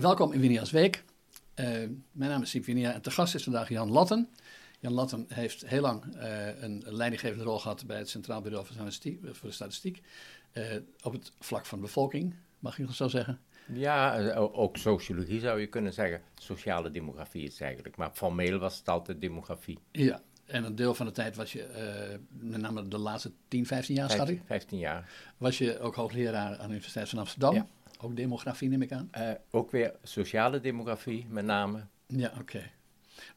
Welkom in Winia's Week. Uh, mijn naam is Winia en te gast is vandaag Jan Latten. Jan Latten heeft heel lang uh, een leidinggevende rol gehad bij het Centraal Bureau voor, voor de Statistiek. Uh, op het vlak van de bevolking, mag je nog zo zeggen? Ja, ook sociologie zou je kunnen zeggen. Sociale demografie is eigenlijk. Maar formeel was het altijd demografie. Ja, en een deel van de tijd was je, met name de laatste 10, 15 jaar, schat ik? 15 jaar. Was je ook hoogleraar aan de Universiteit van Amsterdam? Ja. Ook demografie neem ik aan? Uh, ook weer sociale demografie met name. Ja, oké.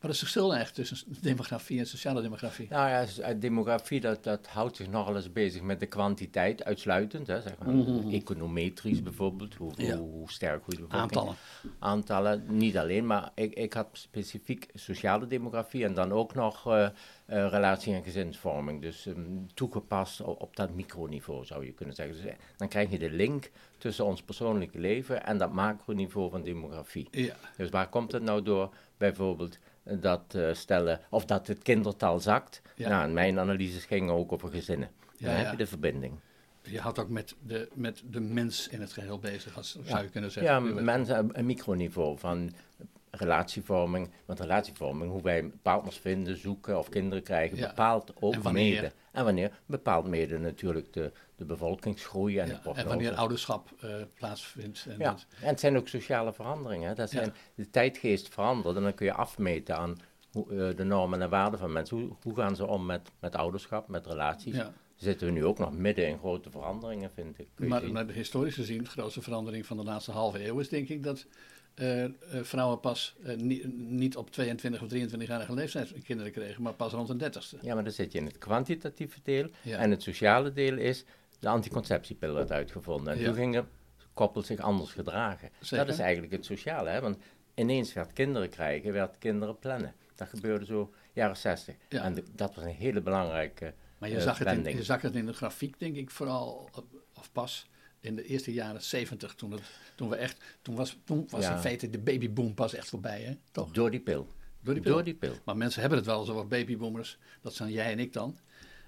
Wat is het verschil eigenlijk tussen demografie en sociale demografie? Nou ja, demografie dat, dat houdt zich nogal eens bezig met de kwantiteit uitsluitend. Hè, zeg maar. Mhm. Econometrisch bijvoorbeeld, hoe, Ja. hoe, sterk hoe de. Aantallen. Aantallen, niet alleen, maar ik, ik had specifiek sociale demografie en dan ook nog eh, eh, relatie- en gezinsvorming. Dus ehm, toegepast op, op dat microniveau zou je kunnen zeggen. Dus, eh, dan krijg je de link tussen ons persoonlijke leven en dat macroniveau van demografie. Ja, Dus waar komt het nou door? Bijvoorbeeld dat eh, stellen, of dat het kindertal zakt. Ja. Nou, mijn analyses gingen ook over gezinnen. Ja, Dan heb je de verbinding. je houdt ook met de, met de mens in het geheel bezig, als, zou je kunnen zeggen. Ja, mensen, een microniveau van relatievorming. Want relatievorming, hoe wij partners vinden, zoeken of kinderen krijgen, Ja. bepaalt ook En mede. En wanneer bepaalt mede natuurlijk de, de bevolkingsgroei en Ja, de prognose. en wanneer ouderschap eh, plaatsvindt. En Ja, en het zijn ook sociale veranderingen. Dat zijn, De tijdgeest verandert en dan kun je afmeten aan hoe, eh, de normen en waarden van mensen. Hoe, hoe gaan ze om met, met ouderschap, met relaties? Zitten we nu ook nog midden in grote veranderingen, vind ik. Maar, historisch gezien, de grootste verandering van de laatste halve eeuw is denk ik dat eh, vrouwen pas niet, niet op 22 of 23-jarige leeftijd kinderen kregen, maar pas rond de 30ste. Ja, maar dan zit je in het kwantitatieve deel. Ja. En het sociale deel is, de anticonceptiepil werd uitgevonden. En Ja. toen gingen koppels zich anders gedragen. Zeker. Dat is eigenlijk het sociale, hè? want ineens werd kinderen krijgen, werd kinderen plannen. Dat gebeurde zo jaren 60. Ja. En de- dat was een hele belangrijke Maar je, eh, zag het in, je zag het in de grafiek, denk ik, vooral, op- of pas in de eerste jaren 70, toen, het, toen we echt, toen was, toen was Ja. in feite de babyboom pas echt voorbij, hè? Toch? Door die pil. Door die pil. Door die pil. Maar mensen hebben het wel eens over babyboomers, dat zijn jij en ik dan.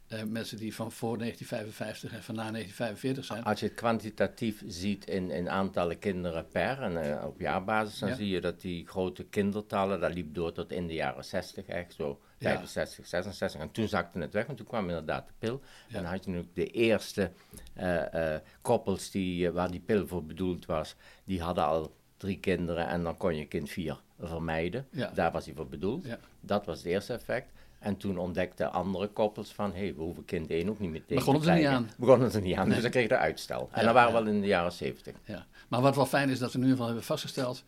Eh, mensen die van voor 1955 en van na 1945 zijn. Als je het kwantitatief ziet in, in aantallen kinderen per en eh, op jaarbasis, dan Ja. zie je dat die grote kindertallen, dat liep door tot in de jaren 60 echt zo, Ja. 65, 66. En toen zakte het weg, want toen kwam inderdaad de pil. Ja. En dan had je natuurlijk de eerste eh, koppels die, waar die pil voor bedoeld was, die hadden al drie kinderen en dan kon je kind vier vermijden. Daar was hij voor bedoeld. Dat was het eerste effect. En toen ontdekten andere koppels van, hé, hey, we hoeven kind 1 ook niet meer tegen Begonnen te ze er niet krijgen. aan. Begonnen ze er niet aan, dus dan kreeg je uitstel. En Ja, dat waren ja. we wel in de jaren 70. Ja. Maar wat wel fijn is dat we in ieder geval hebben vastgesteld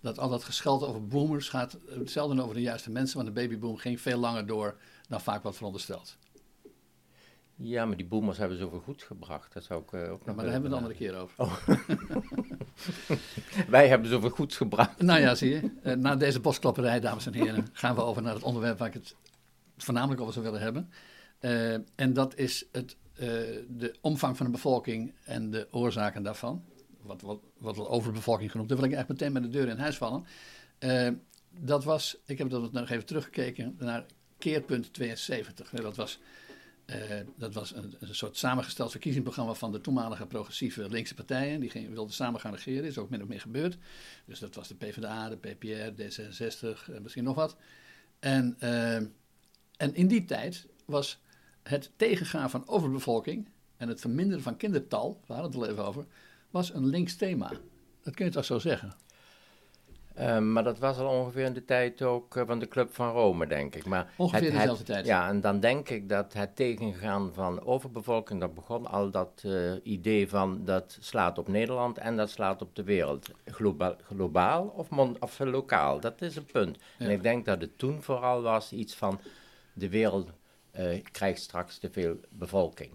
dat al dat gescheld over boomers gaat eh, zelden over de juiste mensen, want de babyboom ging veel langer door dan vaak wat verondersteld. Ja, maar die boomers hebben zoveel goed gebracht. Dat zou ik eh, ook nog Maar daar hebben we het andere keer over. benadrukken. Wij hebben zoveel goeds gebracht. Nou ja, zie je. Eh, na deze bosklapperij, dames en heren, gaan we over naar het onderwerp waar ik het voornamelijk over zou willen hebben. Eh, en dat is het, eh, de omvang van de bevolking en de oorzaken daarvan. Wat, wat, wat wel overbevolking genoemd. Daar wil ik eigenlijk meteen met de deur in huis vallen. Eh, dat was, ik heb dat nog even teruggekeken naar keerpunt 72. Dat was, dat was een, een soort samengesteld verkiezingsprogramma van de toenmalige progressieve linkse partijen. Die wilden samen gaan regeren, is ook min of meer gebeurd. Dus dat was de PvdA, de PPR, D66, en misschien nog wat. En, en in die tijd was het tegengaan van overbevolking en het verminderen van kindertal, we hadden het al even over, was een links thema. Dat kun je toch zo zeggen? Eh, maar dat was al ongeveer in de tijd ook eh, van de Club van Rome, denk ik. Maar Ongeveer het- dezelfde het- tijd. Ja, en dan denk ik dat het tegengaan van overbevolking, dat begon al dat eh, idee van dat slaat op Nederland en dat slaat op de wereld. Globaal, globaal of, lokaal, dat is een punt. Ja. En ik denk dat het toen vooral was iets van de wereld eh, krijgt straks te veel bevolking.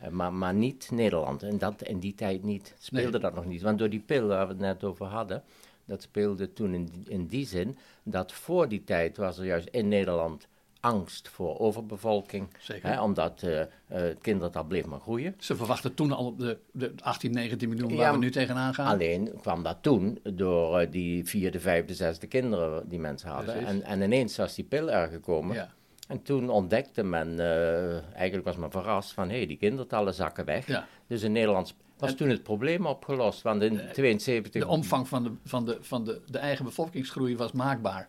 Eh, maar, maar niet Nederland. En dat in die tijd niet, speelde Nee. dat nog niet. Want door die pil waar we het net over hadden, dat speelde toen in, die- in die zin dat voor die tijd was er juist in Nederland angst voor overbevolking. Zeker. Hè, omdat eh, eh, het kindertal bleef maar groeien. Ze verwachten toen al de, de 18, 19 miljoen Ja, waar we nu tegenaan gaan. Alleen kwam dat toen door die vierde, vijfde, zesde kinderen die mensen hadden. En, en ineens was die pil er gekomen. Ja. En toen ontdekte men, eh, eigenlijk was men verrast van, hé, die kindertallen zakken weg. Ja. Dus in Nederland Was toen het probleem opgelost? Want in 72... De omvang van, de, van, de, van de, de eigen bevolkingsgroei was maakbaar.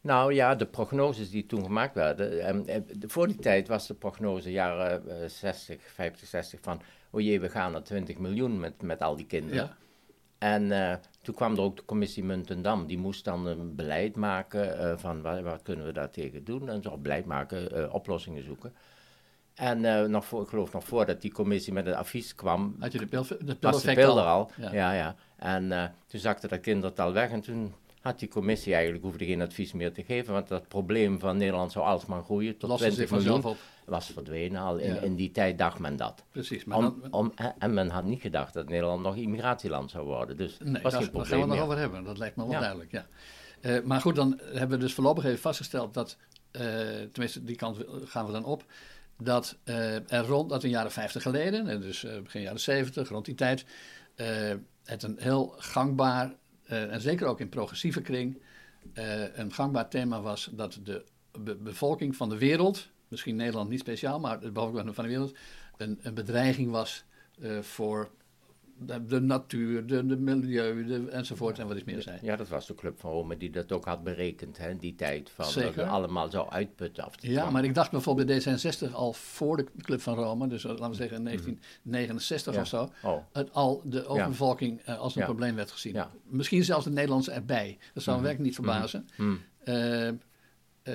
Nou ja, de prognoses die toen gemaakt werden. Eh, voor die tijd was de prognose jaren 60, 50, 60 van. Oh jee, we gaan naar 20 miljoen met, met al die kinderen. Ja. En uh, toen kwam er ook de commissie Muntendam. Die moest dan een beleid maken uh, van wat, wat, kunnen we daar tegen doen. En zo beleid maken, uh, oplossingen zoeken. En nog voor, ik geloof nog voordat die commissie met het advies kwam... Had je de pil, de was de pil er al. Ja, ja. ja. En toen zakte dat kindertal weg en toen had die commissie eigenlijk hoefde geen advies meer te geven, want dat probleem van Nederland zou alsmaar groeien tot Lost 20 miljoen op. was verdwenen al. In, in, die tijd dacht men dat. Precies. Maar om, om, en men had niet gedacht dat Nederland nog immigratieland zou worden. Dus nee, was daar, geen probleem gaan we het nog over hebben. Dat lijkt me wel duidelijk, ja. Uh, maar goed, dan hebben we dus voorlopig even vastgesteld dat, uh, tenminste die kant gaan we dan op, dat uh, er rond, dat in jaren 50 geleden, dus begin jaren 70, rond die tijd, het een heel gangbaar en zeker ook in progressieve kring, een gangbaar thema was dat de be bevolking van de wereld, misschien Nederland niet speciaal, maar de bevolking van de wereld, een, een bedreiging was uh, voor de, de, natuur, de, de milieu de, enzovoort en wat is meer zijn. Ja, dat was de Club van Rome die dat ook had berekend, hè, die tijd. Van Zeker. Dat allemaal zou uitputten. Af ja, maar ik dacht bijvoorbeeld bij D66 al voor de Club van Rome, dus laten we zeggen in 1969 ja. of zo, oh. het al de overbevolking ja. uh, als een probleem werd gezien. Misschien zelfs de Nederlandse erbij. Dat zou me mm werkelijk niet verbazen. Mm uh,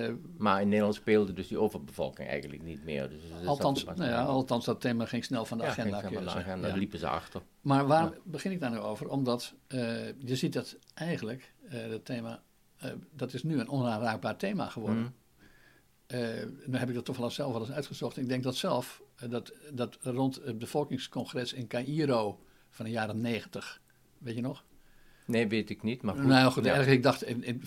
uh, maar in Nederland speelde dus die overbevolking eigenlijk niet meer. Dus althans, dat nou ja, althans, dat thema ging snel van de ja, agenda. Ging van de agenda, ja. liepen ze achter. Maar waar begin ik daar nu over? Omdat uh, je ziet dat eigenlijk, uh, dat thema, dat is nu een onaanraakbaar thema geworden. Mm. nu heb ik dat toch wel zelf wel eens uitgezocht. Ik denk dat zelf, dat, dat rond het bevolkingscongres in Cairo van de jaren 90, weet je nog? Nee, weet ik niet. Maar goed. Nou goed, ja. ik dacht in, in,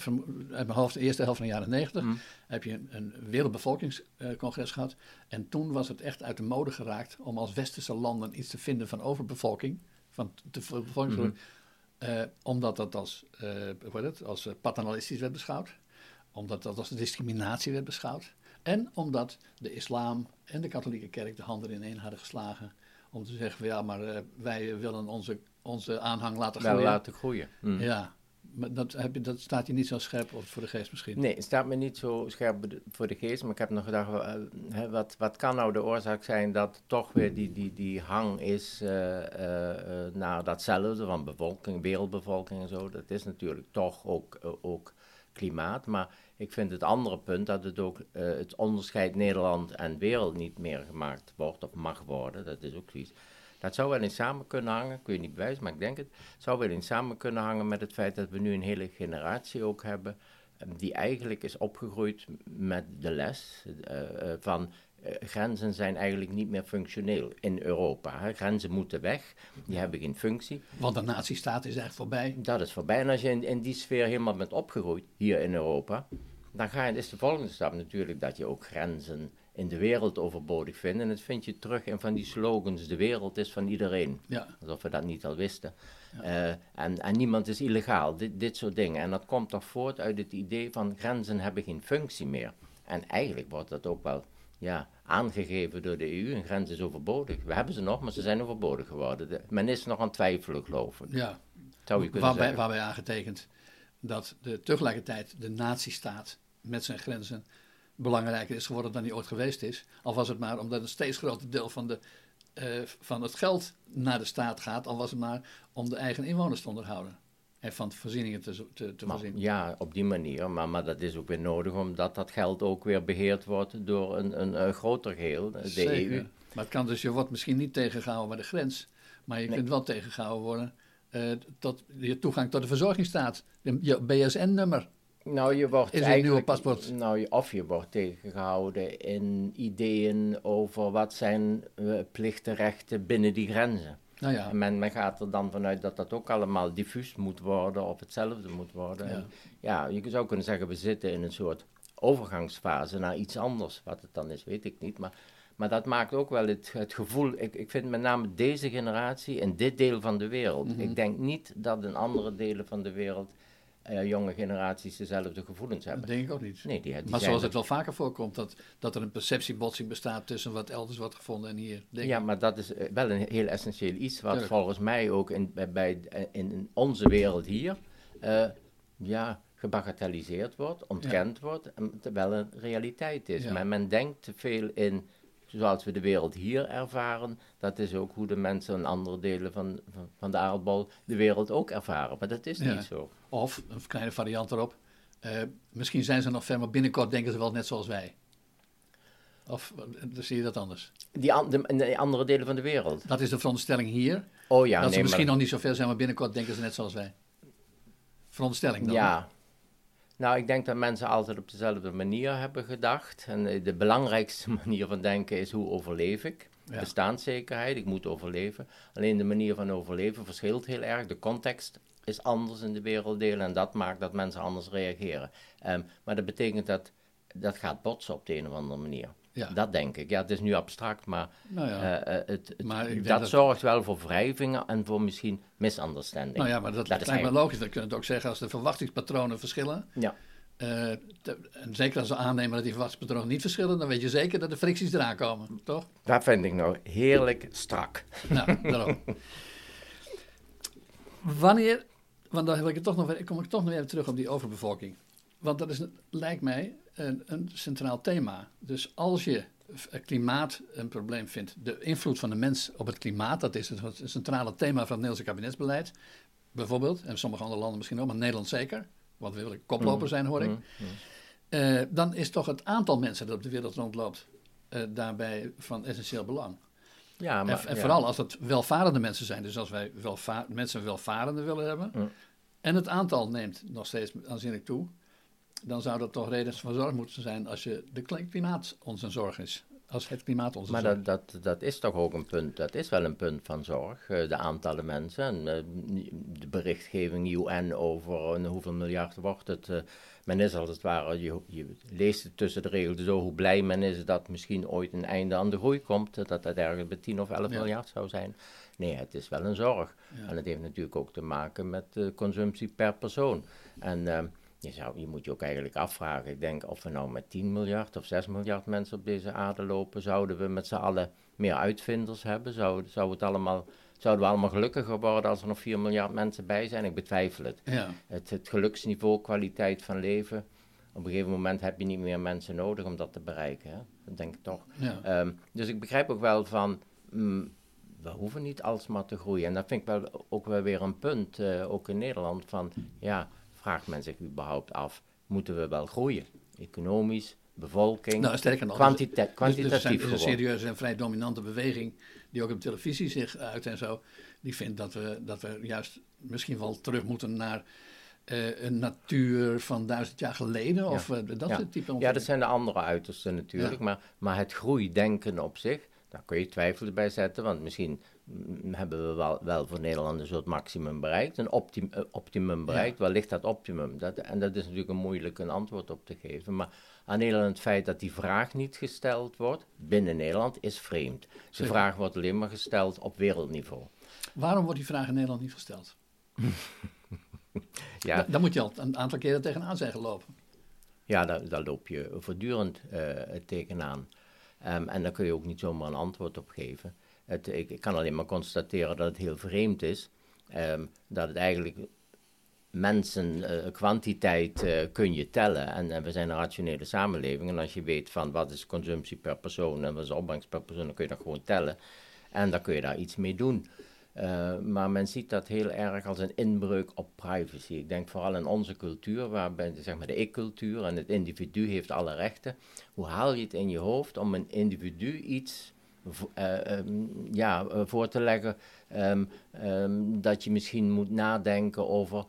uit mijn hoofd, de eerste helft van de jaren negentig, mm. heb je een, een wereldbevolkingscongres gehad. En toen was het echt uit de mode geraakt om als westerse landen iets te vinden van overbevolking, van de bevolkingsgroei. Mm. Uh, omdat dat als, uh, het, als eh, paternalistisch werd beschouwd, omdat dat als discriminatie werd beschouwd. En omdat de islam en de katholieke kerk de handen in één hadden geslagen om te zeggen: ja, maar uh, wij willen onze onze aanhang laten groeien. Wel laten groeien. Mm. Ja, maar dat, heb je, dat staat je niet zo scherp voor de geest misschien? Nee, het staat me niet zo scherp voor de geest. Maar ik heb nog gedacht, uh, wat, wat kan nou de oorzaak zijn dat toch weer die, die, die hang is uh, uh, naar datzelfde van bevolking, wereldbevolking en zo. Dat is natuurlijk toch ook, ook klimaat. Maar ik vind het andere punt dat het ook het onderscheid Nederland en wereld niet meer gemaakt wordt of mag worden. Dat is ook zoiets. Dat zou wel eens samen kunnen hangen, ik weet niet bewijs, maar ik denk het. zou wel eens samen kunnen hangen met het feit dat we nu een hele generatie ook hebben. Ehm, die eigenlijk is opgegroeid met de les uh, van uh, grenzen zijn eigenlijk niet meer functioneel in Europa. Hè. Grenzen moeten weg, die hebben geen functie. Want de nazistaat is echt voorbij. Dat is voorbij. En als je in, in die sfeer helemaal bent opgegroeid, hier in Europa, dan ga je, is de volgende stap natuurlijk dat je ook grenzen in de wereld overbodig vinden. En dat vind je terug in van die slogans, de wereld is van iedereen. Ja. Alsof we dat niet al wisten. Uh, en, en niemand is illegaal, dit, dit soort dingen. En dat komt toch voort uit het idee van grenzen hebben geen functie meer. En eigenlijk wordt dat ook wel ja, aangegeven door de EU. Een grens is overbodig. We hebben ze nog, maar ze zijn overbodig geworden. De, men is nog aan twijfelen, geloof ik. Ja, Zou je kunnen waarbij, waarbij aangetekend dat de, tegelijkertijd de nazistaat met zijn grenzen belangrijker is geworden dan hij ooit geweest is. Al was het maar omdat een steeds groter deel van, de, uh, van het geld naar de staat gaat, al was het maar om de eigen inwoners te onderhouden. En van voorzieningen te, te, te maar, voorzien. Ja, op die manier. Maar, maar dat is ook weer nodig omdat dat geld ook weer beheerd wordt door een, een, een groter geheel, de Zeker. EU. Maar het kan dus, je wordt misschien niet tegengehouden bij de grens. Maar je kunt wel tegengehouden worden uh, tot je toegang tot de verzorgingsstaat. Je BSN-nummer. Nou, je wordt is een nieuwe paspoort? Nou, of je wordt tegengehouden in ideeën over wat zijn uh, plichten, rechten binnen die grenzen. Nou ja. men, men, gaat er dan vanuit dat dat ook allemaal diffuus moet worden of hetzelfde moet worden. Ja. ja, je zou kunnen zeggen, we zitten in een soort overgangsfase naar iets anders. Wat het dan is, weet ik niet. Maar, maar dat maakt ook wel het, het gevoel. Ik, ik vind met name deze generatie in dit deel van de wereld. Mhm. Ik denk niet dat in andere delen van de wereld eh, jonge generaties dezelfde gevoelens Dat hebben. denk ik ook niet. Nee, die, die maar zoals het wel vaker voorkomt, dat, dat er een perceptiebotsing bestaat tussen wat elders wordt gevonden en hier. Denk Ja, ik. maar dat is eh, wel een heel essentieel iets wat Tuurlijk. volgens mij ook in, bij, eh, in onze wereld hier eh, ja, gebagatelliseerd wordt, ontkend wordt, en terwijl het realiteit is. Ja. Maar men denkt te veel in, zoals we de wereld hier ervaren, dat is ook hoe de mensen in andere delen van, van, van de aardbol de wereld ook ervaren. Maar dat is Ja. niet zo. Of, een kleine variant erop, eh, misschien zijn ze nog ver, maar binnenkort denken ze wel net zoals wij. Of eh, dan zie je dat anders. Die an- de, andere delen van de wereld. Dat is de veronderstelling hier. Oh ja, dat ze nee, misschien maar, nog niet zo ver zijn, maar binnenkort denken ze net zoals wij. Veronderstelling dan. Ja. Nou, ik denk dat mensen altijd op dezelfde manier hebben gedacht. En eh, de belangrijkste manier van denken is hoe overleef ik? Ja. Bestaanszekerheid, ik moet overleven. Alleen de manier van overleven verschilt heel erg. De context is anders in de werelddelen en dat maakt dat mensen anders reageren. Ehm, maar dat betekent dat dat gaat botsen op de een of andere manier. Ja. Dat denk ik. Ja, het is nu abstract, maar, Nou ja. eh, eh, het, Maar dat, dat- zorgt wel voor wrijvingen en voor misschien misunderstanding. nou ja, maar dat, dat lijkt me logisch. We kunnen het ook zeggen als de verwachtingspatronen verschillen. Ja. eh, te- en zeker als we aannemen dat die verwachtingspatronen niet verschillen, dan weet je zeker dat de fricties eraan komen, toch? Dat vind ik nou heerlijk strak. Nou, daarom. Wanneer, want dan heb ik het toch nog, kom ik toch nog even terug op die overbevolking. Want dat is, lijkt mij een, een centraal thema. Dus als je klimaat een probleem vindt, de invloed van de mens op het klimaat, dat is het centrale thema van het Nederlandse kabinetsbeleid, bijvoorbeeld, en sommige andere landen misschien ook, maar Nederland zeker, want we willen koploper zijn, hoor ik. Mm, Eh, dan is toch het aantal mensen dat op de wereld rondloopt eh, daarbij van essentieel belang. Ja, maar, En, en ja. vooral als het welvarende mensen zijn. Dus als wij welva mensen welvarende willen hebben. Mm. En het aantal neemt nog steeds aanzienlijk toe. Dan zou dat toch reden van zorg moeten zijn als je de kli- klimaat onze zorg is. Als het klimaat onze Maar zorg dat, dat, dat is toch ook een punt, dat is wel een punt van zorg, eh, de aantallen mensen. En eh, de berichtgeving UN over eh, hoeveel miljard wordt het. men is als het ware, je, je leest het tussen de regels zo, hoe blij men is dat misschien ooit een einde aan de groei komt. Dat dat ergens bij 10 of 11 Ja. miljard zou zijn. Nee, het is wel een zorg. Ja. En het heeft natuurlijk ook te maken met de consumptie per persoon. En je, zou, je moet je ook eigenlijk afvragen, ik denk of we nou met 10 miljard of 6 miljard mensen op deze aarde lopen, zouden we met z'n allen meer uitvinders hebben? Zou, zou het allemaal, zouden we allemaal gelukkiger worden als er nog 4 miljard mensen bij zijn? Ik betwijfel het. Ja, Het, het geluksniveau, kwaliteit van leven, op een gegeven moment heb je niet meer mensen nodig om dat te bereiken. Hè? Dat denk ik toch. ja. Ehm, dus ik begrijp ook wel van, mm, we hoeven niet alsmaar te groeien. En dat vind ik wel ook wel weer een punt, eh, ook in Nederland, van ja, vraagt men zich überhaupt af, moeten we wel groeien? Economisch, bevolking, Nou, sterker nog, kwantita- dus- dus er kwantitatief zijn- is een serieuze en vrij dominante beweging, die ook op televisie zich uit en zo, die vindt dat we, dat we juist misschien wel terug moeten naar eh, een natuur van duizend jaar geleden, of eh, dat Ja. soort type Ja, dat zijn de andere uitersten natuurlijk, Ja. maar, maar het groeidenken op zich, daar kun je twijfel bij zetten, want misschien hebben we wel, wel voor Nederland een soort maximum bereikt, een optim, eh, optimum bereikt. Waar ligt dat optimum? Dat, en dat is natuurlijk een moeilijk een antwoord op te geven, maar aan Nederland het feit dat die vraag niet gesteld wordt binnen Nederland is vreemd. De Zeker. vraag wordt alleen maar gesteld op wereldniveau. Waarom wordt die vraag in Nederland niet gesteld? Ja, Da- Daar moet je al een aantal keren tegenaan zijn gelopen. Ja, daar, daar loop je voortdurend eh, tegenaan. Ehm, en daar kun je ook niet zomaar een antwoord op geven. Ik, kan alleen maar constateren dat het heel vreemd is. ehm, dat het eigenlijk mensen, eh, kwantiteit eh, kun je tellen. En, en we zijn een rationele samenleving. En als je weet van wat is consumptie per persoon en wat is opbrengst per persoon, dan kun je dat gewoon tellen. En dan kun je daar iets mee doen. Eh, maar men ziet dat heel erg als een inbreuk op privacy. Ik denk vooral in onze cultuur, waarbij zeg maar de ik-cultuur en het individu heeft alle rechten. Hoe haal je het in je hoofd om een individu iets eh, ehm, ja, eh, voor te leggen ehm, ehm, dat je misschien moet nadenken over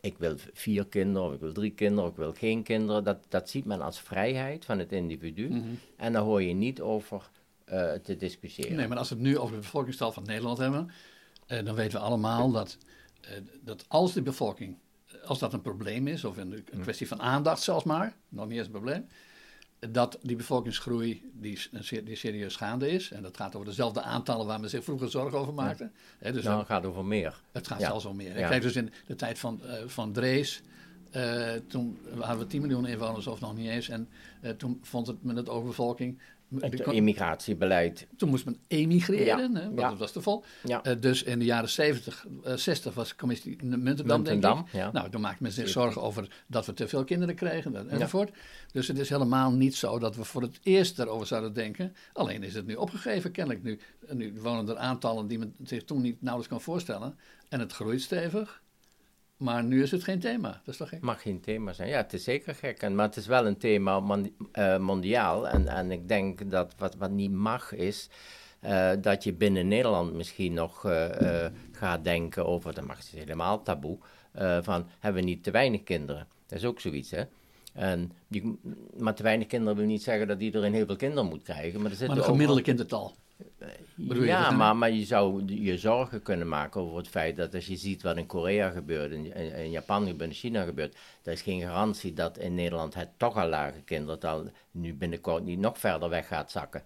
ik wil vier kinderen, of ik wil drie kinderen, of ik wil geen kinderen. Dat, dat ziet men als vrijheid van het individu. Mhm. En daar hoor je niet over eh, te discussiëren. Nee, maar als we het nu over de bevolkingstal van Nederland hebben, dan weten we allemaal dat, dat als de bevolking, als dat een probleem is, of een, een kwestie van aandacht zelfs maar, nog niet eens een probleem, dat die bevolkingsgroei die, die serieus gaande is. En dat gaat over dezelfde aantallen waar men zich vroeger zorgen over maakte. Ja. dus nou, het gaat over meer. Het gaat zelfs om meer. Ja. Kijk, dus in de tijd van, uh, van Drees, uh, toen hadden we 10 miljoen inwoners of nog niet eens. En uh, toen vond het met het overbevolking het immigratiebeleid. Toen moest men emigreren, hè, want dat was te vol. Uh, dus in de jaren 70, uh, 60 was de commissie Muntendam, Muntendam denk ik. Ja. Nou, toen maakte men zich zorgen over dat we te veel kinderen kregen enzovoort. Dus het is helemaal niet zo dat we voor het eerst daarover zouden denken. Alleen is het nu opgegeven, kennelijk. Nu, nu wonen er aantallen die men zich toen niet nauwelijks kan voorstellen. En het groeit stevig. Maar nu is het geen thema. Dat is toch gek? mag geen thema zijn. Ja, het is zeker gek. En, maar het is wel een thema uh, mondiaal. En, en ik denk dat wat, wat niet mag is. Uh, dat je binnen Nederland misschien nog uh, gaat denken over, dat mag helemaal taboe, van hebben we niet te weinig kinderen? Dat is ook zoiets, hè? En die, maar te weinig kinderen wil niet zeggen dat iedereen heel veel kinderen moet krijgen. Maar, er zit maar een gemiddelde kindertal ja, maar, maar je zou je zorgen kunnen maken over het feit dat als je ziet wat in Korea gebeurt, in, in Japan gebeurt, in China gebeurt, er is geen garantie dat in Nederland het toch al lage kindertal nu binnenkort niet nog verder weg gaat zakken.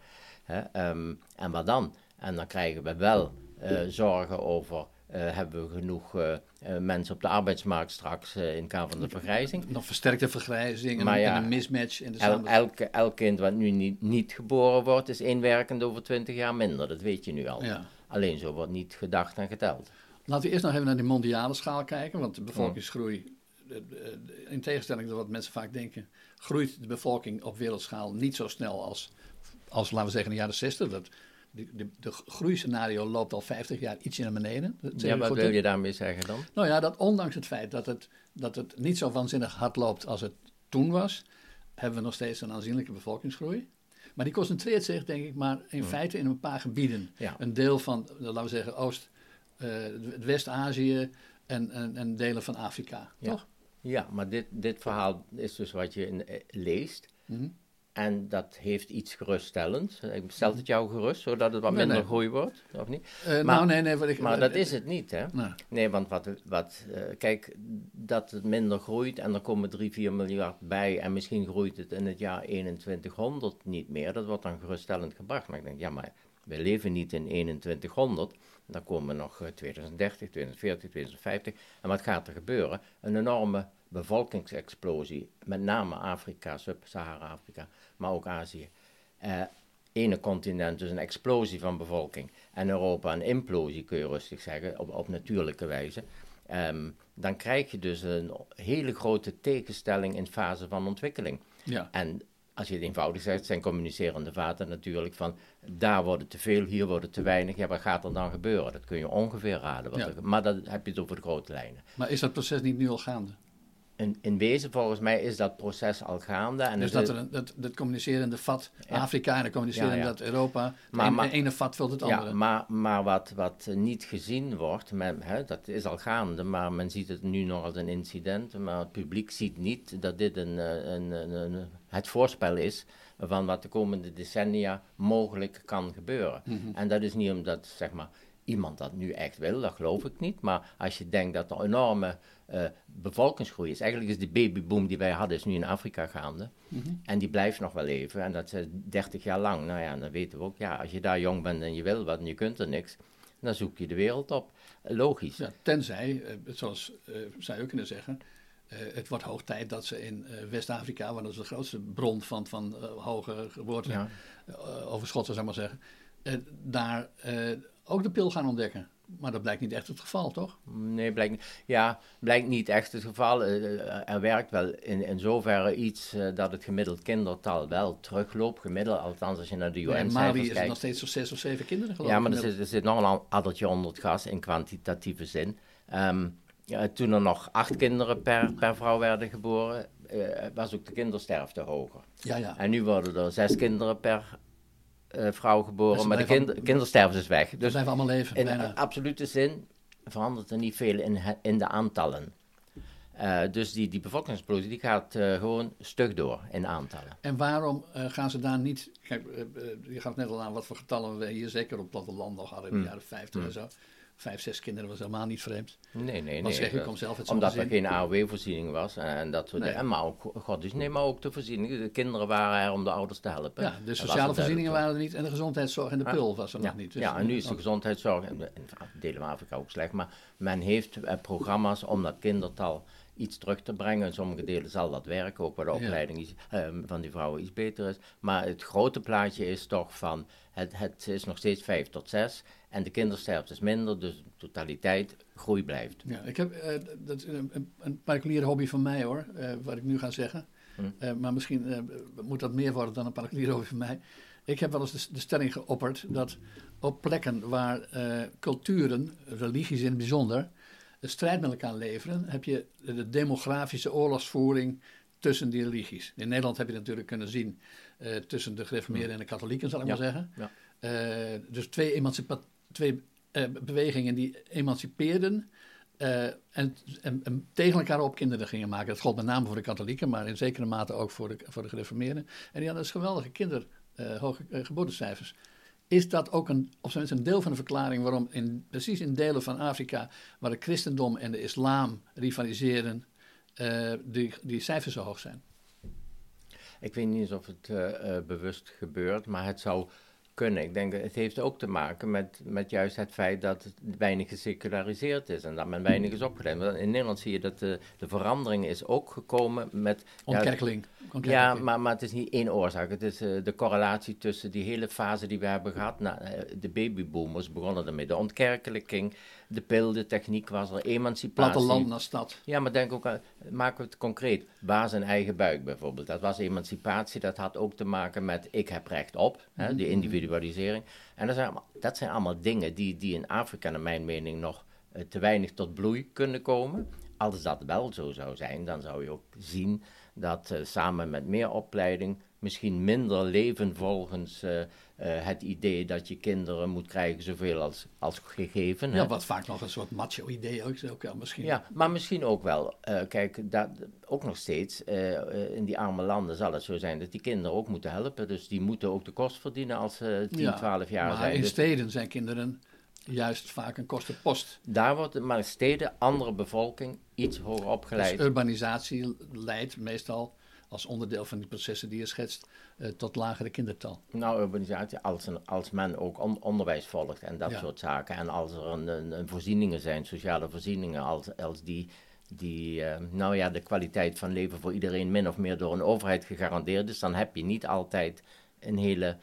Um, en wat dan? En dan krijgen we wel uh, zorgen over hebben we genoeg uh, mensen op de arbeidsmarkt straks in het kader van de vergrijzing. Nog versterkte vergrijzing en, ja, een mismatch in de el, elke, elk kind wat nu niet, niet geboren wordt, is inwerkend over twintig jaar minder. Dat weet je nu al. Ja. Alleen zo wordt niet gedacht en geteld. Laten we eerst nog even naar de mondiale schaal kijken, want de bevolkingsgroei, in tegenstelling tot wat mensen vaak denken, groeit de bevolking op wereldschaal niet zo snel als, als laten we zeggen, in de jaren 60. Dat de, de, de groeiscenario loopt al 50 jaar ietsje naar beneden. Ja, wat wil je daarmee zeggen dan? Nou ja, dat ondanks het feit dat het, dat het niet zo waanzinnig hard loopt als het toen was, hebben we nog steeds een aanzienlijke bevolkingsgroei. Maar die concentreert zich, denk ik, maar in feite in een paar gebieden. Een deel van, laten we zeggen, Oost, uh, West-Azië en, en, en, delen van Afrika, ja. toch? Ja, maar dit, dit verhaal is dus wat je in, eh, leest. Mm en dat heeft iets geruststellends. Ik stel het jou gerust, zodat het wat minder groei wordt, of niet? Uh, maar, nou, nee, nee. Ik, maar dat is het niet, hè? Nee, nee want wat, wat uh, kijk, dat het minder groeit en er komen 3, 4 miljard bij en misschien groeit het in het jaar 2100 niet meer, dat wordt dan geruststellend gebracht. Maar ik denk, ja, maar we leven niet in 2100, dan komen nog 2030, 2040, 2050. En wat gaat er gebeuren? Een enorme bevolkingsexplosie, met name Afrika, Sub-Sahara-Afrika, maar ook Azië. Uh, ene continent, dus een explosie van bevolking, en Europa een implosie, kun je rustig zeggen, op, op natuurlijke wijze. Um, dan krijg je dus een hele grote tegenstelling in fase van ontwikkeling. Ja. En als je het eenvoudig zegt, zijn communicerende vaten natuurlijk van daar wordt het te veel, hier wordt het te weinig. Ja, wat gaat er dan gebeuren? Dat kun je ongeveer raden. Wat er, maar dan heb je het over de grote lijnen. Maar is dat proces niet nu al gaande? In, in wezen, volgens mij, is dat proces al gaande. En dus dat, er een, dat, dat communicerende vat Afrika en ja, dat Europa. Maar, maar, ene vat vult het andere. Ja, maar, maar wat, wat niet gezien wordt, hè, dat is al gaande, maar men ziet het nu nog als een incident. Maar het publiek ziet niet dat dit een, eh, een, een, een het voorspel is van wat de komende decennia mogelijk kan gebeuren. Mhm. En dat is niet omdat, zeg maar, iemand dat nu echt wil, dat geloof ik niet. Maar als je denkt dat er enorme uh, bevolkingsgroei is. Eigenlijk is de babyboom die wij hadden, is nu in Afrika gaande. Mhm. En die blijft nog wel even. En dat is 30 jaar lang. Nou ja, dan weten we ook, ja, als je daar jong bent en je wil wat en je kunt er niks, dan zoek je de wereld op. Logisch. Ja, tenzij, zoals uh, zou je kunnen zeggen, het wordt hoog tijd dat ze in West-Afrika, want dat is de grootste bron van, van hoge geboorte, ja. overschotten, zou ik maar zeggen, daar ook de pil gaan ontdekken. Maar dat blijkt niet echt het geval, toch? Nee, blijkt, ja, blijkt niet echt het geval. Eh, eh, er werkt wel in, in zoverre iets uh, dat het gemiddeld kindertal wel terugloopt. Gemiddeld, althans als je naar de UN kijkt. Maar Mali is er nog steeds zo'n zes of zeven kinderen geloof ik. Ja, maar er zit, er zit, nog een addertje onder het gas in kwantitatieve zin. Um, ja, toen er nog acht kinderen per, per vrouw werden geboren, uh, was ook de kindersterfte hoger. Ja, ja. En nu worden er zes kinderen per vrouw geboren, maar de kind, kindersterfte is weg. Dus zijn we allemaal leven. In bijna. absolute zin verandert er niet veel in, in de aantallen. Uh, dus die, die die gaat uh, gewoon stug door in aantallen. En waarom uh, gaan ze daar niet... Kijk, je gaat net al aan wat voor getallen we hier zeker op platteland nog hadden in de hmm. jaren 50 en hmm. zo. Vijf, zes kinderen was helemaal niet vreemd. Nee, nee, nee. zeg ik, kom zelf Omdat er geen AOW-voorziening was en, en dat soort Nee. dingen. Maar ook, god, dus nee, maar ook de voorzieningen. De kinderen waren er om de ouders te helpen. Ja, de sociale voorzieningen waren er niet en de gezondheidszorg en de pul was er Ja, nog niet. Dus, ja, en nu is de gezondheidszorg, in in delen van Afrika ook slecht, maar men heeft eh, programma's om dat kindertal iets terug te brengen. In sommige delen zal dat werken, ook waar de opleiding iets, eh, van die vrouwen iets beter is. Maar het grote plaatje is toch van, het, het is nog steeds 5 tot 6 en de kindersterfte is minder, dus de totaliteit groei blijft. Ja, ik heb, eh, dat is een, een, particuliere hobby van mij hoor, eh, wat ik nu ga zeggen. Hm. Eh, maar misschien moet dat meer worden dan een particuliere hobby van mij. Ik heb wel eens de, de stelling geopperd dat op plekken waar culturen, religies in het bijzonder, een strijd met elkaar leveren, heb je de demografische oorlogsvoering tussen die religies. In Nederland heb je natuurlijk kunnen zien eh, tussen de gereformeerden en de katholieken, zal ik Ja, maar zeggen. ja. Eh, dus twee, emancipa- twee eh, bewegingen die emancipeerden en, en, en tegen elkaar op kinderen gingen maken. Dat gold met name voor de katholieken, maar in zekere mate ook voor de, voor de gereformeerden. En die hadden dus geweldige kinder, hoge geboortecijfers. Is dat ook een, of zijn een deel van de verklaring waarom in, precies in delen van Afrika, waar het christendom en de islam rivaliseren, eh, die, die cijfers zo hoog zijn? Ik weet niet of het eh, eh, bewust gebeurt, maar het zou kunnen. Ik denk, dat het heeft ook te maken met, met juist het feit dat het weinig geseculariseerd is en dat men weinig is opgeleid. Want In Nederland zie je dat de, de verandering is ook gekomen met... Ontkerkeling. Ja, maar, maar het is niet één oorzaak. Het is eh, de correlatie tussen die hele fase die we hebben gehad. Nou, eh, de babyboomers begonnen ermee. De ontkerkelijking, de pil, de techniek was er, emancipatie. Platteland naar stad. Ja, maar denk ook aan, maken we het concreet. Baas en eigen buik bijvoorbeeld. Dat was emancipatie, dat had ook te maken met ik heb recht op, hè, die individualisering. En dat zijn allemaal, dat zijn allemaal dingen die, die in Afrika, naar mijn mening, nog eh, te weinig tot bloei kunnen komen. Als dat wel zo zou zijn, dan zou je ook zien dat eh, samen met meer opleiding misschien minder leven volgens eh, het idee dat je kinderen moet krijgen zoveel als, als gegeven. hè. Ja, wat vaak nog een soort macho-idee ook, ook wel misschien. Ja, maar misschien ook wel. eh, kijk, dat, ook nog steeds eh, eh, in die arme landen zal het zo zijn dat die kinderen ook moeten helpen. Dus die moeten ook de kost verdienen als ze 10, Ja, 12 jaar maar zijn. in Dus steden zijn kinderen juist vaak een kostenpost. daar wordt, maar in steden, andere bevolking, iets hoger Dus opgeleid. urbanisatie leidt meestal als onderdeel van die processen die je schetst eh, tot lagere kindertal. Nou, urbanisatie, als, een, als men ook on- onderwijs volgt en dat Ja. soort zaken. En als er een, een, een voorzieningen zijn, sociale voorzieningen, als, als die, die eh, nou ja, de kwaliteit van leven voor iedereen min of meer door een overheid gegarandeerd is, dan heb je niet altijd een hele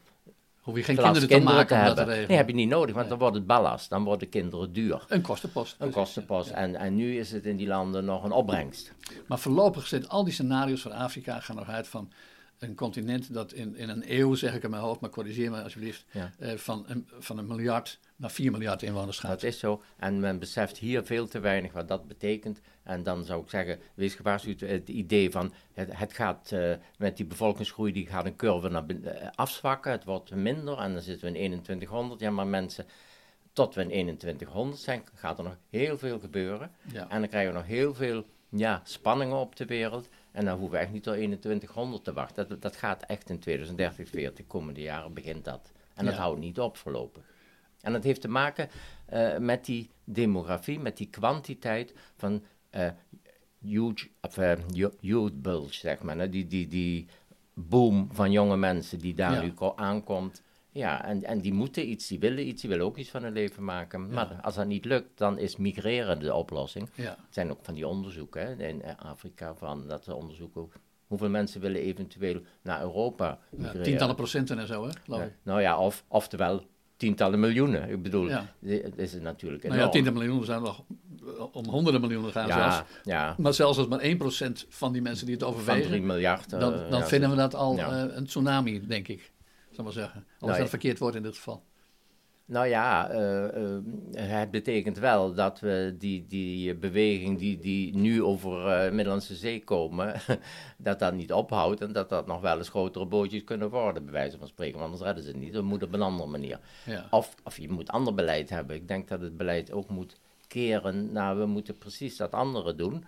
Hoef je geen kinderen te maken om dat te hebben. Nee, heb je niet nodig, want dan wordt het ballast, dan worden kinderen duur. Een kostenpost. Een kostenpost. En, en nu is het in die landen nog een opbrengst. Maar voorlopig zitten al die scenario's voor Afrika gaan nog uit van een continent dat in, in een eeuw, zeg ik in mijn hoofd, maar corrigeer me alsjeblieft, Ja. eh, van, een, van een miljard naar 4 miljard inwoners gaat. Dat is zo. En men beseft hier veel te weinig wat dat betekent. En dan zou ik zeggen, wees gewaarschuwd, het idee van het, het gaat eh, met die bevolkingsgroei, die gaat een curve naar eh, afzwakken. Het wordt minder en dan zitten we in 2100. Ja, maar mensen, tot we in 2100 zijn, gaat er nog heel veel gebeuren. Ja. En dan krijgen we nog heel veel ja, spanningen op de wereld. En dan hoeven we echt niet tot 2100 te wachten. Dat, dat gaat echt in 2030, 40, komende jaren begint dat. En dat Ja. houdt niet op voorlopig. En dat heeft te maken eh, met die demografie, met die kwantiteit van eh, huge, of, yo- youth bulge, zeg maar. hè. Die, die, die boom van jonge mensen die daar Ja. nu ko- aankomt. Ja, en, en die moeten iets, die willen iets, die willen ook iets van hun leven maken. Maar als dat niet lukt, dan is migreren de oplossing. Ja. Er zijn ook van die onderzoeken hè, in eh, Afrika, van, dat ze onderzoeken hoeveel mensen willen eventueel naar Europa Ja, migreren. tientallen procenten en zo, hè, Ja, nou ja, of, oftewel tientallen miljoenen. Ik bedoel, Ja. di- het is natuurlijk Nou ja, enorm. tientallen miljoenen zijn nog om honderden miljoenen gaan ja, zelfs. ja, Maar zelfs als maar 1% van die mensen die het van 3 overwegen, miljard. eh, dan, dan ja, vinden we dat al eh, een tsunami, denk ik. Zal maar zeggen. Al is Nou, dat ja. verkeerd woord in dit geval. Nou ja, eh, eh, het betekent wel dat we die, die beweging die, die nu over eh Middellandse Zee komen, dat dat niet ophoudt en dat dat nog wel eens grotere bootjes kunnen worden, bij wijze van spreken. Want anders redden ze het niet. We moeten op een andere manier. Ja. Of, of je moet ander beleid hebben. Ik denk dat het beleid ook moet keren naar we moeten precies dat andere doen.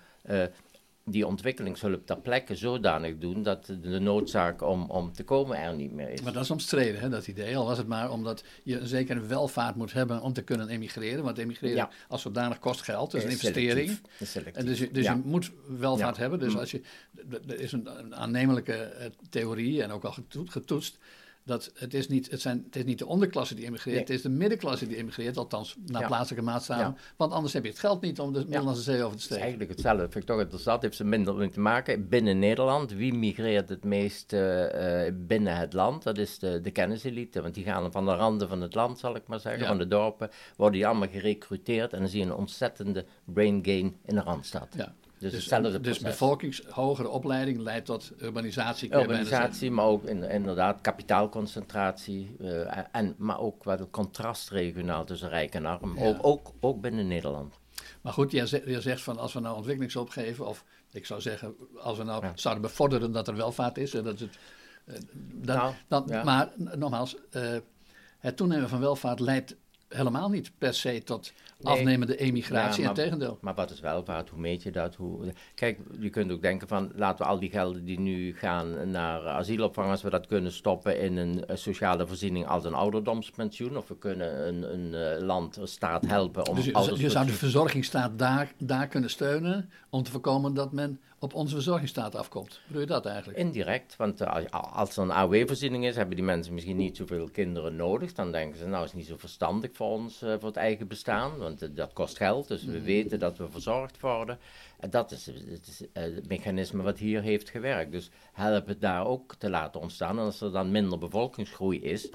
Die ontwikkelingshulp ter plekke zodanig doen dat de noodzaak om, om te komen er niet meer is. Maar dat is omstreden, hè, dat idee. Al was het maar omdat je een zekere welvaart moet hebben om te kunnen emigreren. Want emigreren Ja. als zodanig kost geld, dat is een investering. Is. En dus je, dus Ja. je moet welvaart Ja. hebben. Dus Mm. als je, er is een, aannemelijke eh, theorie en ook al getoet- getoetst. Dat het, is niet, het, zijn, het is niet de onderklasse die emigreert, Nee. het is de middenklasse die emigreert, althans naar Ja. plaatselijke maatstaven. Ja. Want anders heb je het geld niet om de Middellandse Zee over te Het is steken. eigenlijk hetzelfde. Vind ik toch interessant. Heeft ze minder mee te maken. Binnen Nederland, wie migreert het meest eh, eh, binnen het land? Dat is de, de kenniselite. Want die gaan van de randen van het land, zal ik maar zeggen, Ja. van de dorpen, worden die allemaal gerecruiteerd. En dan zie je een ontzettende brain gain in de Randstad. Ja. Dus, Dus, hetzelfde dus proces. bevolkings hogere opleiding leidt tot urbanisatie. Urbanisatie, maar ook in, inderdaad kapitaalconcentratie. eh, en, maar ook wat een contrast regionaal tussen rijk en arm. Ja. Ook, ook, ook binnen Nederland. Maar goed, jij zegt, jij zegt van als we nou ontwikkelingshulp geven, of ik zou zeggen, als we nou Ja. zouden bevorderen dat er welvaart is, en dat het, eh, dan, Nou, dan, ja. maar nogmaals, eh, het toenemen van welvaart leidt helemaal niet per se tot Nee. afnemende emigratie, Ja, maar- tegendeel. Maar wat is welvaart? Hoe meet je dat? Hoe... Kijk, je kunt ook denken van laten we al die gelden die nu gaan naar asielopvang, als we dat kunnen stoppen in een eh, sociale voorziening als een ouderdomspensioen. Of we kunnen een, een eh, land, een staat helpen om Dus je, ouders je zou de verzorgingsstaat daar, daar kunnen steunen om te voorkomen dat men op onze verzorgingsstaat afkomt. Hoe doe je dat eigenlijk? Indirect, want eh, als- er een AOW-voorziening is, hebben die mensen misschien niet zoveel kinderen nodig. Dan denken ze, nou is niet zo verstandig voor ons, eh, voor het eigen bestaan, want eh, dat kost geld. Dus we weten dat we verzorgd worden. En dat is, het, is eh, het mechanisme wat hier heeft gewerkt. Dus help het daar ook te laten ontstaan. En als er dan minder bevolkingsgroei is,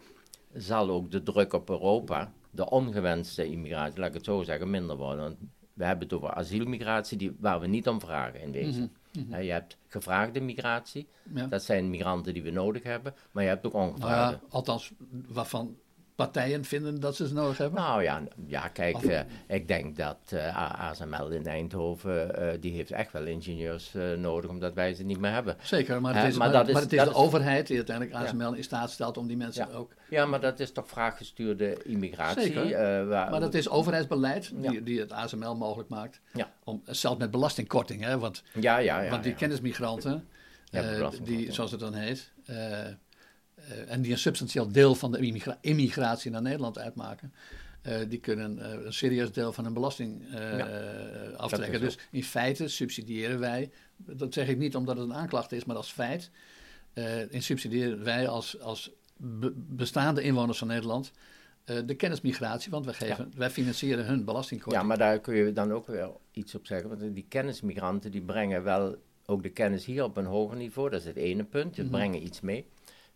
zal ook de druk op Europa, de ongewenste immigratie, laat ik het zo zeggen, minder worden. We hebben het over asielmigratie die, waar we niet om vragen in wezen. Hè, je hebt gevraagde migratie, Ja. dat zijn migranten die we nodig hebben, maar je hebt ook Nou ongevraagde. ja, althans, waarvan partijen vinden dat ze ze nodig hebben. Nou ja, ja kijk, Of- eh, ik denk dat eh, A- ASML in Eindhoven, eh, die heeft echt wel ingenieurs eh, nodig, omdat wij ze niet meer hebben. Zeker, maar Eh, het is, maar maar, dat is- maar het is dat de is- overheid die uiteindelijk ASML in staat stelt om die mensen Ja. ook... Ja, maar dat is toch vraaggestuurde immigratie? Zeker. eh, waar, Maar dat is overheidsbeleid die, Ja. die het ASML mogelijk maakt. Ja. Om, zelfs met belastingkorting, hè, want, Ja, ja, ja. want die kennismigranten, eh, die, zoals het dan heet, eh, eh, en die een substantieel deel van de immigra- immigratie naar Nederland uitmaken, eh, die kunnen eh, een serieus deel van hun belasting eh, Ja, eh, aftrekken. Dus in feite subsidiëren wij, dat zeg ik niet omdat het een aanklacht is, maar als feit, eh, in subsidiëren wij als, als be- bestaande inwoners van Nederland eh, de kennismigratie, want wij, geven, wij financieren hun belastingkorting. Ja, maar daar kun je dan ook weer iets op zeggen. Want die kennismigranten die brengen wel ook de kennis hier op een hoger niveau. Dat is het ene punt. Ze Mhm. brengen iets mee.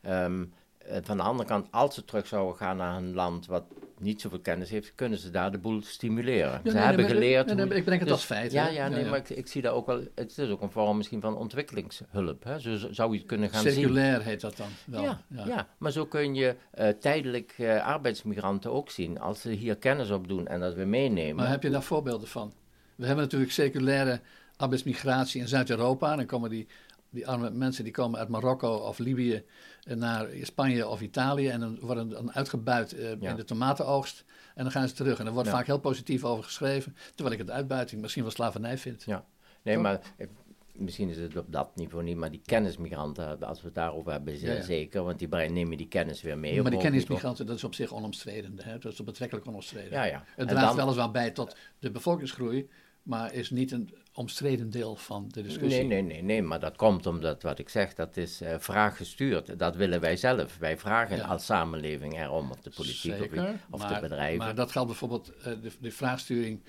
Eh, van de andere kant, als ze terug zouden gaan naar een land wat niet zoveel kennis heeft, kunnen ze daar de boel stimuleren. Ja, ze nee, hebben nee, geleerd. nee, nee, hoe- ik breng het dus- als feit. Ja, ja, nee, maar ik, ik zie daar ook wel. Het is ook een vorm misschien van ontwikkelingshulp. Hè? Zo zo zou je het kunnen gaan zien. Circulair heet dat dan wel. Ja, ja. maar zo kun je eh, tijdelijk eh, arbeidsmigranten ook zien. Als ze hier kennis opdoen en dat we meenemen. Maar heb je daar voorbeelden van? We hebben natuurlijk circulaire arbeidsmigratie in Zuid-Europa. Dan komen die, die arme mensen die komen uit Marokko of Libië eh, naar Spanje of Italië. En dan worden dan uitgebuit eh, Ja. in de tomatenoogst. En dan gaan ze terug. En er wordt Ja. vaak heel positief over geschreven. Terwijl ik het uitbuiting misschien wel slavernij vind. Ja, nee, Toch? maar eh, misschien is het op dat niveau niet, maar die kennismigranten, als we het daarover hebben, Ja, zeker, want die brengen- nemen die kennis weer mee. maar die kennismigranten, dat is op zich onomstreden. Hè? Dat is betrekkelijk onomstreden. Ja, ja. Het En draagt dan- weliswaar bij tot de bevolkingsgroei. Maar is niet een omstreden deel van de discussie. Nee, nee, nee, nee, maar dat komt omdat wat ik zeg, dat is eh vraaggestuurd. Dat willen wij zelf. Wij vragen Ja. als samenleving erom, of de politiek of, Zeker, of maar, de bedrijven. Maar dat geldt bijvoorbeeld, eh, de, de vraagsturing.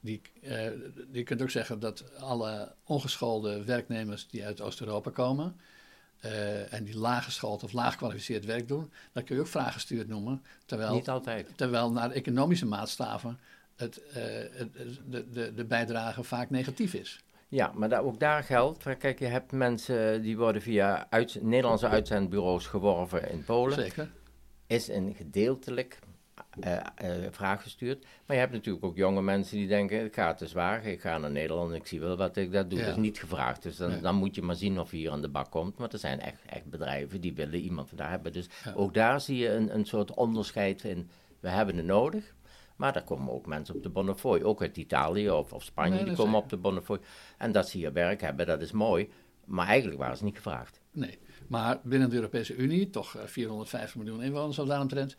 Die, eh, je kunt ook zeggen dat alle ongeschoolde werknemers die uit Oost-Europa komen. en die laaggeschoold of laag gekwalificeerd werk doen. dat kun je ook vraaggestuurd noemen. Terwijl, Niet altijd. terwijl naar economische maatstaven. Het, eh, het, de, de, de bijdrage vaak negatief is. Ja, maar daar, ook daar geldt, want kijk, je hebt mensen die worden via uit, Nederlandse uitzendbureaus geworven in Polen. Zeker. is een gedeeltelijk eh, vraag gestuurd. Maar je hebt natuurlijk ook jonge mensen die denken, ik ga het te zwaar, ik ga naar Nederland en ik zie wel wat ik daar doe. Ja. Dat is niet gevraagd, dus dan, Nee. dan moet je maar zien of je hier aan de bak komt. Maar er zijn echt, echt bedrijven die willen iemand van daar hebben. Dus Ja. ook daar zie je een, een soort onderscheid in, we hebben het nodig. Maar er komen ook mensen op de Bonnefoy, ook uit Italië of, of Spanje, Nee, die komen op de Bonnefoy. En dat ze hier werk hebben, dat is mooi. Maar eigenlijk waren ze niet gevraagd. Nee, maar binnen de Europese Unie, toch eh, 450 miljoen inwoners of daaromtrent.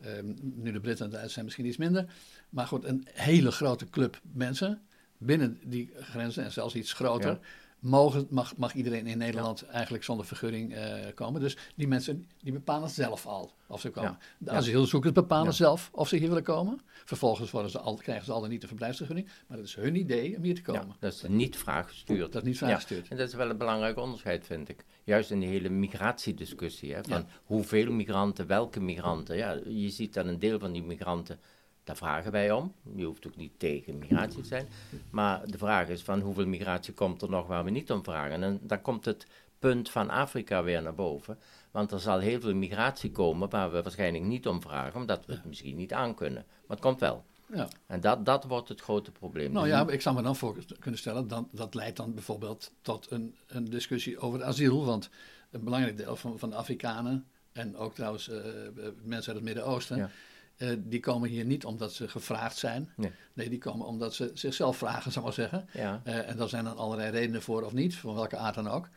Ehm nu de Britten en de Duitsers zijn misschien iets minder. Maar goed, een hele grote club mensen binnen die grenzen en zelfs iets groter. Ja. Mogen, mag, mag iedereen in Nederland eigenlijk zonder vergunning eh, komen. Dus die mensen die bepalen zelf al of ze komen. Ja. De asielzoekers bepalen zelf of ze hier willen komen. Vervolgens worden ze al, krijgen ze al dan niet de verblijfsvergunning. Maar het is hun idee om hier te Ja, komen. dat is niet vraag gestuurd. Dat is niet vrijgestuurd. En dat is wel een belangrijk onderscheid, vind ik. Juist in die hele migratiediscussie. Hè, van hoeveel migranten, welke migranten. Ja, je ziet dat een deel van die migranten, daar vragen wij om. Je hoeft ook niet tegen migratie te zijn. Maar de vraag is van hoeveel migratie komt er nog waar we niet om vragen. En dan komt het punt van Afrika weer naar boven. Want er zal heel veel migratie komen waar we waarschijnlijk niet om vragen, omdat we het misschien niet aankunnen. Maar het komt wel. Ja. En dat, dat wordt het grote probleem. Nou Dus ja, ik zou me dan voor kunnen stellen, dan, dat leidt dan bijvoorbeeld tot een, een discussie over asiel. Want een belangrijk deel van, van de Afrikanen, en ook trouwens eh, eh, mensen uit het Midden-Oosten, Ja. Eh, die komen hier niet omdat ze gevraagd zijn. Nee. die komen omdat ze zichzelf vragen, zou ik maar zeggen. Ja. Eh, en daar zijn dan allerlei redenen voor of niet, van welke aard dan ook.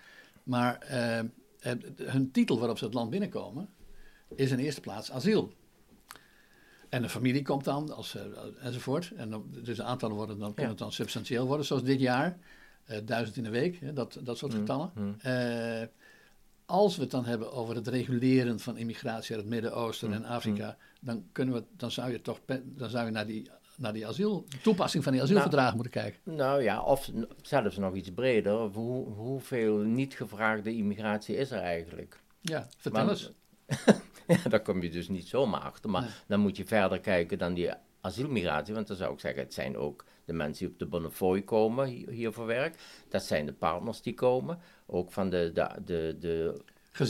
Maar eh, hun titel waarop ze het land binnenkomen, is in eerste plaats asiel. En de familie komt dan, als, enzovoort. En dan, dus de aantallen worden, dan kunnen Ja. het dan substantieel worden, zoals dit jaar. duizend in de week, hè, dat, dat soort Mm, getallen. mm. Als we het dan hebben over het reguleren van immigratie uit het Midden-Oosten Mm, en Afrika, dan, kunnen we, dan zou je toch dan zou je naar die, naar die asiel, toepassing van die asielverdragen moeten kijken. Nou ja, of zelfs nog iets breder. Hoe, hoeveel niet gevraagde immigratie is er eigenlijk? Ja, vertel eens. ja, daar kom je dus niet zomaar achter. Maar Nee. dan moet je verder kijken dan die asielmigratie. Want dan zou ik zeggen, het zijn ook de mensen die op de Bonnefoy komen hier, voor werk. Dat zijn de partners die komen. Ook van de, de, de, de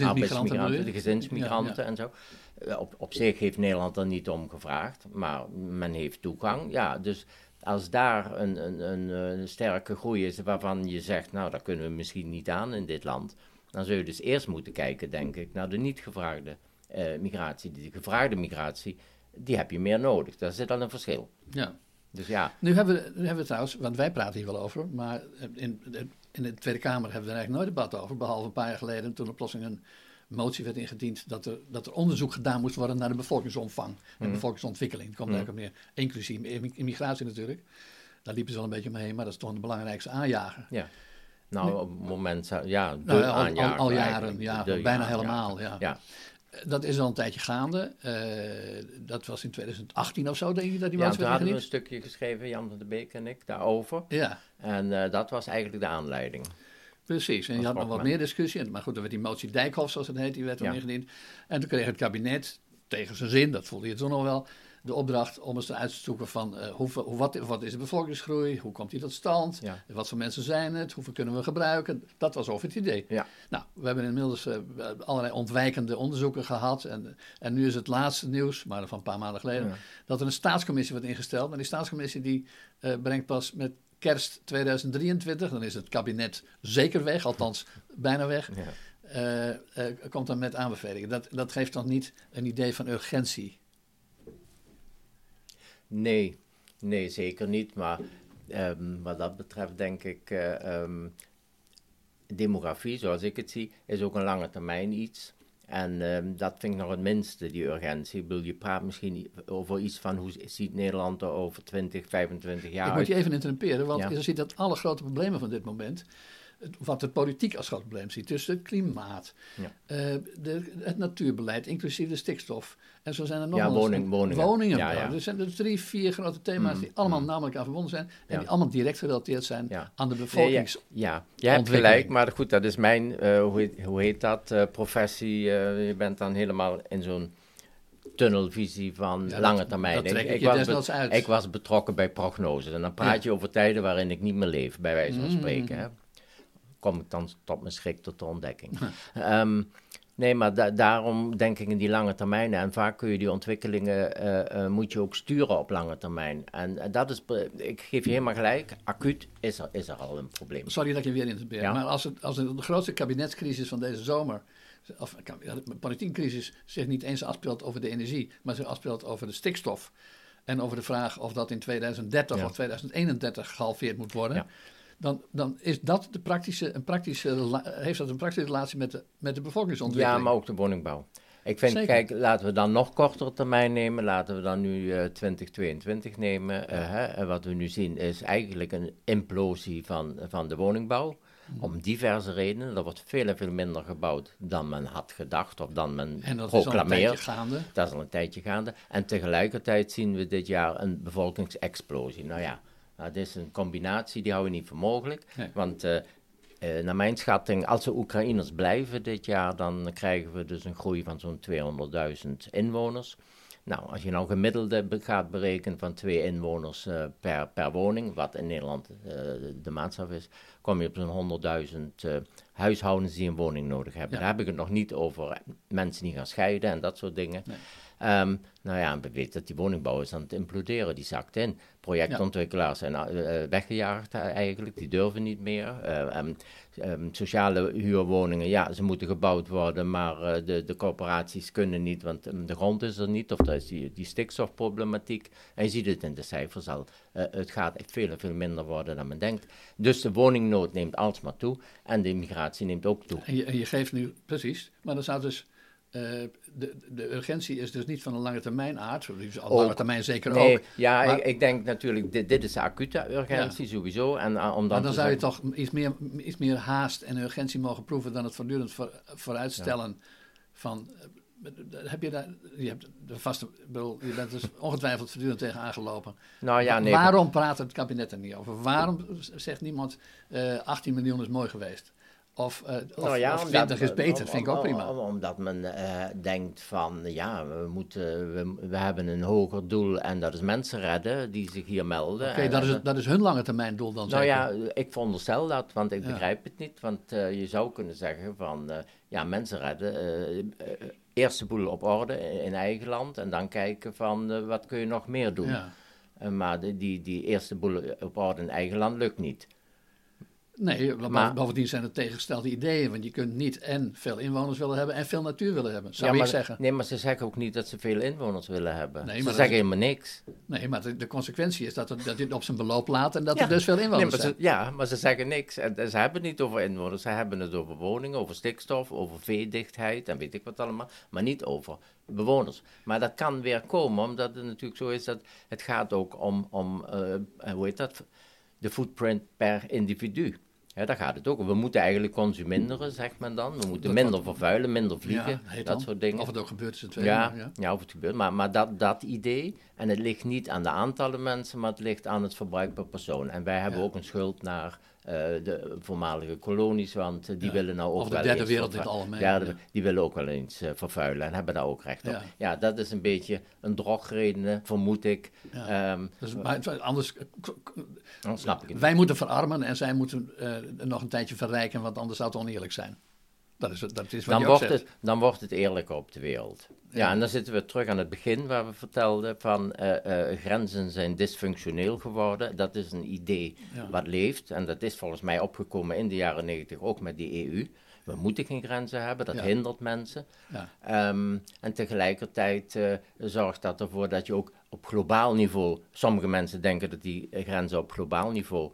arbeidsmigranten, de gezinsmigranten Ja, en zo. Eh, Op, op zich heeft Nederland er niet om gevraagd, maar men heeft toegang. Ja, dus als daar een, een, een, een sterke groei is waarvan je zegt, nou, dat kunnen we misschien niet aan in dit land. Dan zul je dus eerst moeten kijken, denk ik, naar de niet gevraagde eh, migratie. Die gevraagde migratie, die heb je meer nodig. Daar zit al een verschil. ja. Dus ja, Nu hebben, we, nu hebben we trouwens, want wij praten hier wel over, maar in, in de Tweede Kamer hebben we er eigenlijk nooit debat over. Behalve een paar jaar geleden toen er plotseling een motie werd ingediend dat er, dat er onderzoek gedaan moest worden naar de bevolkingsomvang en bevolkingsontwikkeling. Dat komt eigenlijk op neer, inclusief immi- immigratie natuurlijk. Daar liepen ze wel een beetje omheen, maar dat is toch de belangrijkste aanjager. ja. Nou, op het moment, ja, de Nou al, al, aanjager al jaren, eigenlijk. ja, De bijna helemaal. Ja. Ja, Dat is al een tijdje gaande. Eh, dat was in 2018 of zo, denk ik, dat die ja toen werd hadden we een stukje geschreven, Jan van de Beek en ik, daarover. Ja, En eh, dat was eigenlijk de aanleiding. Precies, en je had nog wat meer discussie. Maar goed, dan werd die motie Dijkhoff, zoals het heet, die werd Ja. ingediend. En toen kreeg het kabinet, tegen zijn zin, dat voelde je toen nog wel, de opdracht om eens uit te zoeken van eh, hoeveel, hoe, wat, wat is de bevolkingsgroei, hoe komt die tot stand, Ja. wat voor mensen zijn het, hoeveel kunnen we gebruiken. Dat was over het idee. Ja. Nou, we hebben inmiddels eh, allerlei ontwijkende onderzoeken gehad. En, en nu is het laatste nieuws, maar van een paar maanden geleden, Ja. dat er een staatscommissie wordt ingesteld. Maar die staatscommissie die eh, brengt pas met kerst 2023, dan is het kabinet zeker weg, althans bijna weg. Ja. komt dan met aanbevelingen. Dat, dat geeft dan niet een idee van urgentie. Nee, nee, zeker niet. Maar ehm, wat dat betreft denk ik, eh, ehm, demografie, zoals ik het zie, is ook een lange termijn iets. En ehm, dat vind ik nog het minste, die urgentie. Ik bedoel, je praat misschien over iets van hoe ziet Nederland er over 20, 25 jaar Ik moet uit. je even interrumperen, want Ja. je ziet dat alle grote problemen van dit moment, wat het politiek als groot probleem ziet, dus het klimaat, Ja. eh, de, het natuurbeleid, inclusief de stikstof. En zo zijn er nog Ja, woning- woningen. woningen Ja, ja. Er zijn dus drie, vier grote thema's die allemaal namelijk aan verbonden zijn en die allemaal direct gerelateerd zijn aan de bevolkings... ja, ja, je hebt gelijk, maar goed, dat is mijn, eh, hoe, heet, hoe heet dat, eh, professie. je bent dan helemaal in zo'n tunnelvisie van Ja, dat- lange termijn. dat trek ik je was uit. ik was betrokken bij prognoses en dan praat Ja. je over tijden waarin ik niet meer leef, bij wijze van Mm. spreken. Hè. Kom ik dan tot mijn schrik tot de ontdekking. Ehm, nee, maar da- daarom denk ik in die lange termijnen. En vaak kun je die ontwikkelingen, eh, eh, moet je ook sturen op lange termijn. En eh, dat is, ik geef je helemaal gelijk, acuut is er, is er al een probleem. Sorry dat ik je weer interrupeer, Ja. maar als, het, als het de grootste kabinetscrisis van deze zomer, of de politieke crisis, zich niet eens afspeelt over de energie, maar zich afspeelt over de stikstof, en over de vraag of dat in 2030 Ja. of 2031 gehalveerd moet worden, Ja. Dan, dan is dat de praktische, een praktische, heeft dat een praktische relatie met de, met de bevolkingsontwikkeling. Ja, maar ook de woningbouw. Ik vind, Zeker. kijk, laten we dan nog kortere termijn nemen. Laten we dan nu eh 2022 nemen. Eh, hè, en wat we nu zien is eigenlijk een implosie van, van de woningbouw. Mhm. Om diverse redenen. Er wordt veel en veel minder gebouwd dan men had gedacht of dan men En dat is al een proclameert. tijdje gaande. Dat is al een tijdje gaande. En tegelijkertijd zien we dit jaar een bevolkingsexplosie. Nou ja, nou, dit is een combinatie die houden we niet voor mogelijk. Nee. Want eh, eh, naar mijn schatting, als de Oekraïners blijven dit jaar, dan krijgen we dus een groei van zo'n 200.000 inwoners. Nou, als je nou gemiddelde gaat berekenen van twee inwoners eh, per, per woning, wat in Nederland de maatstaf is, kom je op zo'n 100.000 eh, huishoudens die een woning nodig hebben. Ja. Daar heb ik het nog niet over mensen die gaan scheiden en dat soort dingen. Nee. Ehm, nou ja, we weten dat die woningbouw is aan het imploderen, die zakt in. Projectontwikkelaars zijn eh, eh, weggejaagd eh, eigenlijk, die durven niet meer. Eh, ehm, ehm, sociale huurwoningen, ja, ze moeten gebouwd worden, maar de, de corporaties kunnen niet, want ehm, de grond is er niet, of dat is die, die stikstofproblematiek. En je ziet het in de cijfers al, het gaat echt veel veel minder worden dan men denkt. Dus de woningnood neemt alsmaar toe en de immigratie neemt ook toe. En je, en je geeft nu, precies, maar dan zou dus, eh, de, de urgentie is dus niet van een lange termijn aard, op lange termijn zeker Nee, ook. ja, Maar- ik, ik denk natuurlijk, dit, dit is de acute urgentie sowieso. En uh, om Maar dan dan te zou je toch iets meer, iets meer haast en urgentie mogen proeven dan het voortdurend voor, vooruitstellen van... eh, Heb je daar, je hebt de vaste, bedoel, je bent dus ongetwijfeld voortdurend tegen aangelopen. Nou ja, nee. Waarom praat het kabinet er niet over? Waarom zegt niemand eh 18 miljoen is mooi geweest? Of, eh of, Nou ja, of omdat- 20 is beter, om- vind ik ook prima. om- omdat men eh, denkt van, ja, we, moeten, we, we hebben een hoger doel en dat is mensen redden die zich hier melden. Oké, dat, is, dat is hun lange termijn doel dan Nou zeker? ja, ik veronderstel dat, want ik Ja. begrijp het niet. Want eh, je zou kunnen zeggen van, ja, mensen redden. eerst de boel op orde in, in eigen land en dan kijken van, wat kun je nog meer doen. Ja. Maar de- die, die eerste boel op orde in eigen land lukt niet. Nee, maar, bovendien zijn het tegengestelde ideeën. Want je kunt niet en veel inwoners willen hebben en veel natuur willen hebben, zou Ja, ik maar, zeggen. Nee, maar ze zeggen ook niet dat ze veel inwoners willen hebben. Nee, ze zeggen is- helemaal niks. Nee, maar de, de consequentie is dat, het, dat dit op zijn beloop laat en dat Ja. er dus veel Nee, inwoners maar zijn. ze, ja, maar ze zeggen niks. En, ze hebben het niet over inwoners. Ze hebben het over woningen, over stikstof, over veedichtheid en weet ik wat allemaal. Maar niet over bewoners. Maar dat kan weer komen, omdat het natuurlijk zo is dat het gaat ook om, om eh, hoe heet dat, de footprint per individu. Ja, daar gaat het ook. We moeten eigenlijk consuminderen, zegt men dan. We moeten Dat minder vervuilen, minder vliegen, Ja, dat dan. soort dingen. Of het ook gebeurt is het tweede. Ja, ja. ja, of het gebeurt. Maar, maar dat, dat idee, en het ligt niet aan de aantallen mensen, maar het ligt aan het verbruik per persoon. En wij hebben Ja. ook een schuld naar de voormalige kolonies, want eh, die Ja. willen nou ook Of de wel derde eens wereld in het algemeen, Ja, die willen ook wel eens eh, vervuilen en hebben daar ook recht op. Ja. Ja, dat is een beetje een drogreden, vermoed ik. Ehm, Dus, maar anders, dan snap ik het. wij moeten verarmen en zij moeten eh, nog een tijdje verrijken, want anders zou het oneerlijk zijn. Dat is, dat is wat dan wordt, zegt. het, dan wordt het eerlijker op de wereld. Ja, en dan zitten we terug aan het begin waar we vertelden van eh, eh, grenzen zijn dysfunctioneel geworden. Dat is een idee Ja. wat leeft en dat is volgens mij opgekomen in de jaren negentig ook met die EU. We moeten geen grenzen hebben, dat Ja. hindert mensen. Ja. Ehm, en tegelijkertijd eh, zorgt dat ervoor dat je ook op globaal niveau, sommige mensen denken dat die grenzen op globaal niveau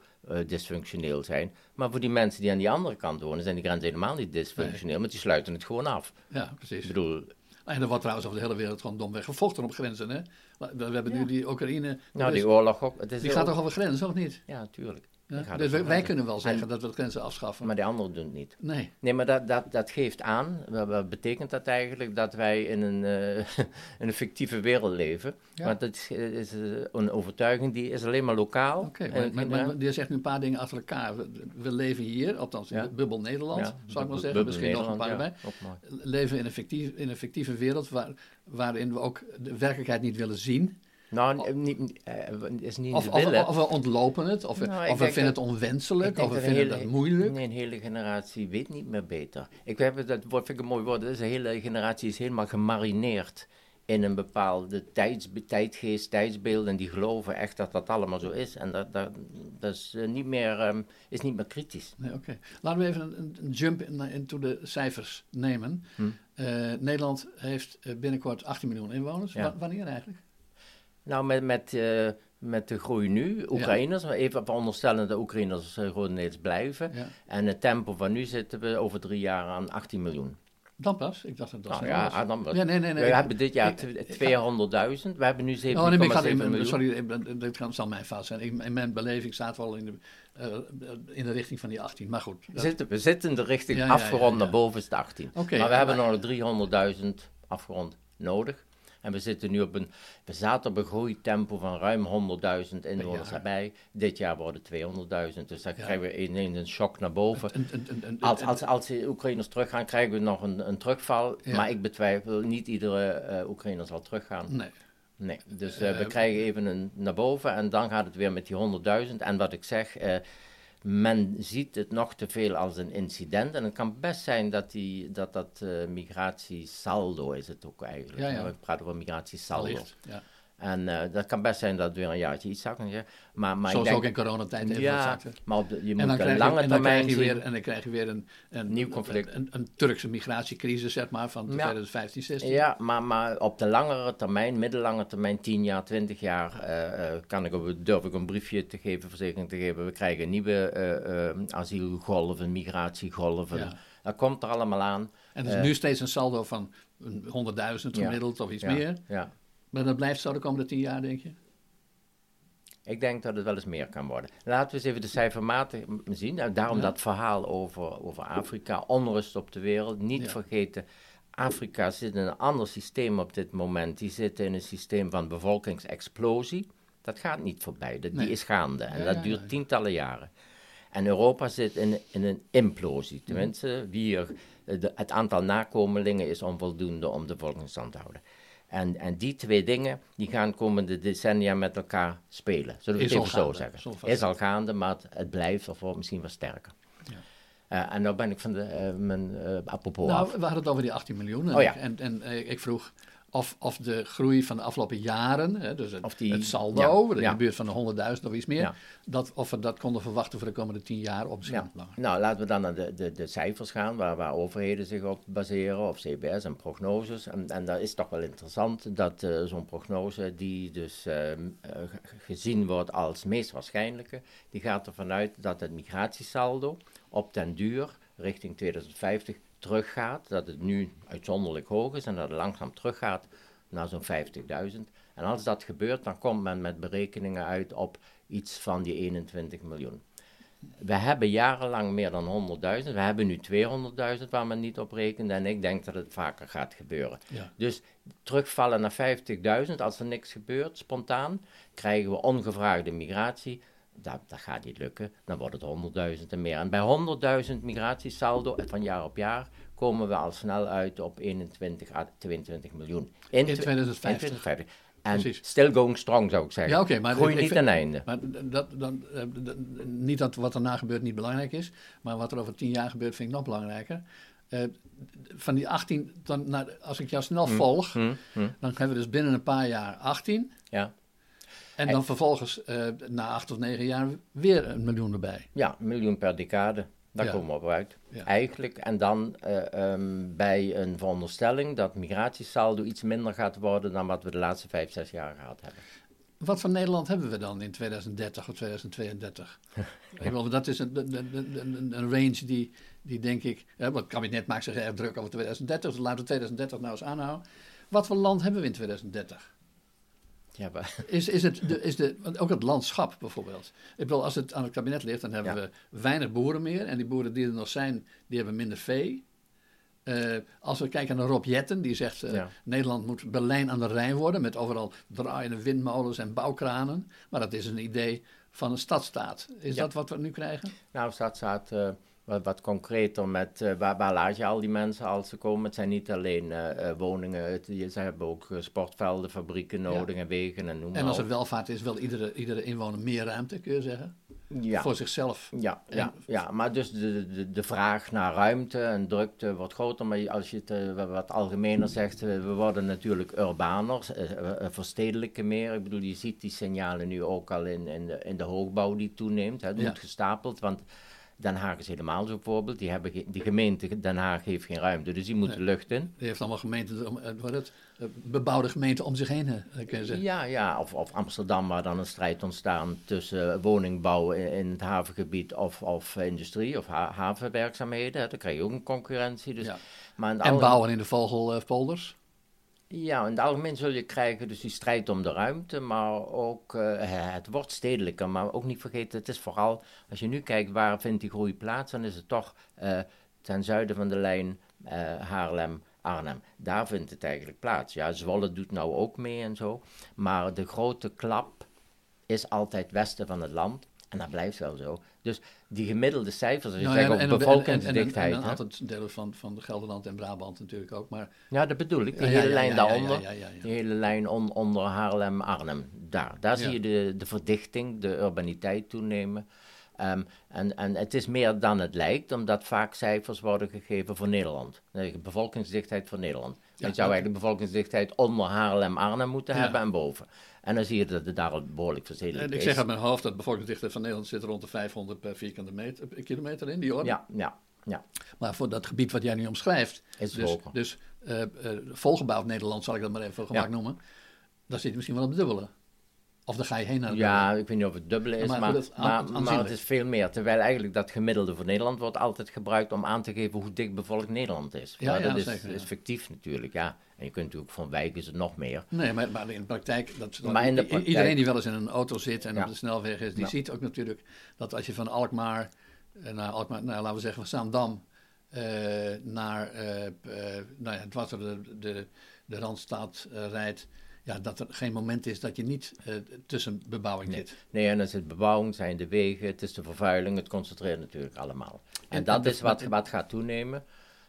dysfunctioneel zijn, maar voor die mensen die aan die andere kant wonen zijn die grenzen helemaal niet dysfunctioneel, want die sluiten het gewoon af. ja, precies. Ik bedoel, En er wordt trouwens over de hele wereld gewoon domweg gevochten op grenzen. Hè? We, we hebben nu die Oekraïne. nou dus die oorlog ook, het is die gaat toch over grenzen, of niet? Ja, natuurlijk. Ja? Dus wij, kunnen wel zeggen En- dat we de grenzen afschaffen. Maar die anderen doen het niet. nee. Nee, maar dat, dat, dat geeft aan, wat, betekent dat eigenlijk? Dat wij in een, eh, een fictieve wereld leven. Ja. Want dat is, eh, een overtuiging die is alleen maar lokaal. Oké, maar, maar, en- maar je zegt nu een paar dingen achter elkaar. We, leven hier, althans in Ja. de bubbel Nederland, zou ik maar zeggen. Misschien nog een paar bij. Leven in een, fictief, in een fictieve wereld waar, waarin we ook de werkelijkheid niet willen zien. Nou, niet, eh, is niet Of, willen. of we ontlopen het, of we, Nou, of vinden dat- het onwenselijk, of we dat vinden hele- het moeilijk. Nee, een hele generatie weet niet meer beter. Ik heb, dat vind ik een mooi woord. Dus een hele generatie is helemaal gemarineerd in een bepaalde tijds, tijdgeest, tijdsbeeld. En die geloven echt dat dat allemaal zo is. En dat, dat, dat is, eh, niet meer, ehm, is niet meer kritisch. Nee, oké. Laten we even een, een- jump in, into de cijfers nemen. Hm. Eh, Nederland heeft eh, binnenkort 18 miljoen inwoners. Ja. Wa- wanneer eigenlijk? Nou, met, met, uh, met de groei nu, Oekraïners, ja. even veronderstellen dat Oekraïners uh, grotendeels blijven. Ja. En het tempo van nu zitten we over drie jaar aan 18 miljoen. Dan pas? Ik dacht dat dat nou, ja, was. dan pas. Ja, nee, nee, nee. We hebben dit jaar 200.000, we hebben nu 7,7 oh, nee, miljoen. Sorry, dit zal mijn fout zijn. In mijn beleving staat wel in de, uh, in de richting van die 18, maar goed. Dat... Zitten, we zitten in de richting ja, afgerond naar boven is het 18. Okay, maar we hebben nog 300.000 afgerond nodig. En we zitten nu op een, we zaten op een groeitempo van ruim 100.000 inwoners erbij. Dit jaar worden 200.000, dus dan krijgen we ineens een shock naar boven. als, als, als de Oekraïners teruggaan, krijgen we nog een, een terugval. Maar ik betwijfel, niet iedere uh, Oekraïner zal teruggaan. Nee. Nee, dus uh, we krijgen even een naar boven en dan gaat het weer met die 100.000. En wat ik zeg, uh, men ziet het nog te veel als een incident. En het kan best zijn dat die, dat, dat uh, migratiesaldo is het ook eigenlijk. Ja, ja. We praten over migratiesaldo. ja. En uh, dat kan best zijn dat het weer een jaartje iets zakt. Maar, maar Zoals denk, ook in coronatijd even ja, zakte. maar op de, je moet een lange je, termijn je weer, En dan krijg je weer een, een nieuw conflict. Een, een, een, Turkse migratiecrisis, zeg maar, van 2015, 16. Ja, maar, maar op de langere termijn, middellange termijn, 10 jaar, 20 jaar, uh, uh, kan ik, durf ik een briefje te geven, verzekering te geven. We krijgen nieuwe asielgolven, migratiegolven. Ja. Dat komt er allemaal aan. En het is nu steeds een saldo van 100.000 gemiddeld of iets meer. Ja. Maar dat blijft zo de komende tien jaar, denk je? Ik denk dat het wel eens meer kan worden. Laten we eens even de cijfermaten zien. Nou, daarom dat verhaal over, over Afrika, onrust op de wereld. Niet vergeten, Afrika zit in een ander systeem op dit moment. Die zit in een systeem van bevolkingsexplosie. Dat gaat niet voorbij, dat, die is gaande. En dat duurt tientallen jaren. En Europa zit in, in een implosie. Tenminste, hier, het aantal nakomelingen is onvoldoende om de bevolkingsstand te houden. En, en die twee dingen die gaan komende decennia met elkaar spelen. Zullen we het even zo zeggen? Is al gaande, maar het, blijft of wordt misschien wel sterker. Ja. Uh, en nou ben ik van de, uh, mijn uh, apropos Nou, af. we hadden het over die 18 miljoen. En, oh, ja. en, en ik vroeg, of, of de groei van de afgelopen jaren, hè, dus het, die, het saldo, in de buurt van de 100.000 of iets meer, dat, of we dat konden verwachten voor de komende tien jaar op langer. Nou, laten we dan naar de, de, de cijfers gaan, waar, waar overheden zich op baseren, of CBS en prognoses. En, en dat is toch wel interessant dat uh, zo'n prognose, die dus uh, gezien wordt als meest waarschijnlijke, die gaat ervan uit dat het migratiesaldo op den duur richting 2050 teruggaat, dat het nu uitzonderlijk hoog is en dat het langzaam teruggaat naar zo'n 50.000. En als dat gebeurt, dan komt men met berekeningen uit op iets van die 21 miljoen. We hebben jarenlang meer dan 100.000. We hebben nu 200.000 waar men niet op rekent. En ik denk dat het vaker gaat gebeuren. Dus terugvallen naar 50.000 als er niks gebeurt, spontaan, krijgen we ongevraagde migratie. Dat, dat gaat niet lukken. Dan wordt het 100.000 en meer. En bij 100.000 migratiesaldo van jaar op jaar komen we al snel uit op 21 à 22 miljoen. In, in 2050. In 2050. En Precies. still going strong zou ik zeggen. Ja, oké. maar Groei niet ten einde. Maar dat, dan, uh, niet dat wat erna gebeurt niet belangrijk is, maar wat er over tien jaar gebeurt vind ik nog belangrijker. Uh, van die 18, dan, nou, als ik jou snel hm, volg, hm, hm. dan hebben we dus binnen een paar jaar 18. Ja. En dan vervolgens uh, na acht of negen jaar weer een miljoen erbij. Ja, een miljoen per decade. Daar komen we op uit. Eigenlijk. En dan uh, um, bij een veronderstelling dat migratiesaldo iets minder gaat worden dan wat we de laatste vijf, zes jaar gehad hebben. Wat voor Nederland hebben we dan in 2030 of 2032? dat is een, een, een, range die, die denk ik. Hè, het kabinet maakt zich erg druk over 2030, dus laten we 2030 nou eens aanhouden. Wat voor land hebben we in 2030? Ja, maar... is, is het de, is de, ook het landschap bijvoorbeeld. Ik bedoel, als het aan het kabinet ligt, dan hebben we weinig boeren meer. En die boeren die er nog zijn, die hebben minder vee. Uh, als we kijken naar Rob Jetten, die zegt uh, Nederland moet Berlijn aan de Rijn worden met overal draaiende windmolens en bouwkranen. Maar dat is een idee van een stadstaat. Is dat wat we nu krijgen? Nou, stadstaat uh, wat, wat concreter met uh, waar, waar, laat je al die mensen als ze komen. Het zijn niet alleen uh, woningen, het, ze hebben ook sportvelden, fabrieken nodig en wegen en noem maar En als er welvaart is, wil iedere, iedere inwoner meer ruimte, kun je zeggen? Ja. Voor zichzelf. Ja, ja, ja, maar dus de, de, de vraag naar ruimte en drukte wordt groter. Maar als je het wat algemener zegt, we worden natuurlijk urbaner, verstedelijken meer. Ik bedoel, je ziet die signalen nu ook al in, in, de, in de hoogbouw die toeneemt. Het moet gestapeld, want Den Haag is helemaal zo'n voorbeeld. Die, hebben die gemeente Den Haag heeft geen ruimte, dus die moet de lucht in. Die heeft allemaal gemeenten, om- eh, wat het, eh, bebouwde gemeenten om zich heen, eh, kun je zeggen. Ja, ja of, of Amsterdam, waar dan een strijd ontstaan tussen woningbouw in, in het havengebied of, of industrie of ha- havenwerkzaamheden. hè. Dan krijg je ook een concurrentie. Dus, Ja. maar En bouwen in de vogelpolders. Ja, in het algemeen zul je krijgen dus die strijd om de ruimte, maar ook eh, het wordt stedelijker. Maar ook niet vergeten, het is vooral, als je nu kijkt waar vindt die groei plaats, dan is het toch eh, ten zuiden van de lijn eh, Haarlem, Arnhem. Daar vindt het eigenlijk plaats. Ja, Zwolle doet nou ook mee en zo, maar de grote klap is altijd westen van het land. En dat blijft wel zo. Dus die gemiddelde cijfers, als je Nou zegt ja, en- en- en- bevolkingsdichtheid. En, en, hè? een aantal delen van, van Gelderland en Brabant natuurlijk ook. Maar, Ja, dat bedoel ik. Ja, hele lijn daaronder. Die hele lijn on- onder Haarlem-Arnhem. Daar, daar Ja. zie je de, de verdichting, de urbaniteit toenemen. Ehm, en, en het is meer dan het lijkt, omdat vaak cijfers worden gegeven voor Nederland. De bevolkingsdichtheid voor Nederland. Ja, je zou eigenlijk de bevolkingsdichtheid onder Haarlem-Arnhem moeten Ja. hebben en boven. En dan zie je dat het daar al behoorlijk en is. ik zeg uit mijn hoofd dat de bevolkingsdichtheid van Nederland zit rond de 500 per vierkante meter, eh, kilometer in die orde. Ja, ja, ja. Maar voor dat gebied wat jij nu omschrijft, Is dus, hoger. dus eh, eh, volgebouwd Nederland, zal ik dat maar even gemak Ja. noemen, daar zit misschien wel op het dubbele. Of dan ga je heen naar Ja, ik weet niet of het dubbele is, Maar is het is veel meer. Terwijl eigenlijk dat gemiddelde voor Nederland wordt altijd gebruikt om aan te geven hoe dik bevolkt Nederland is. Ja, Maar ja, dat is, zeker, ja. is fictief natuurlijk, ja. En je kunt natuurlijk van wijk is het nog meer. Nee, maar, maar in de praktijk, dat, Maar in de i- praktijk- iedereen die wel eens in een auto zit en op de snelweg is, die ziet ook natuurlijk dat als je van Alkmaar eh, naar Alkmaar, nou, laten we zeggen van Zaandam eh, naar, eh, eh, nou ja, dwars door de, de, de Randstad rijdt, ja, dat er geen moment is dat je niet eh, tussen bebouwing Nee. zit. Nee, en dat is het bebouwing, zijn de wegen, het is de vervuiling, het concentreert natuurlijk allemaal. En, En- dat en is wat, wat gaat toenemen.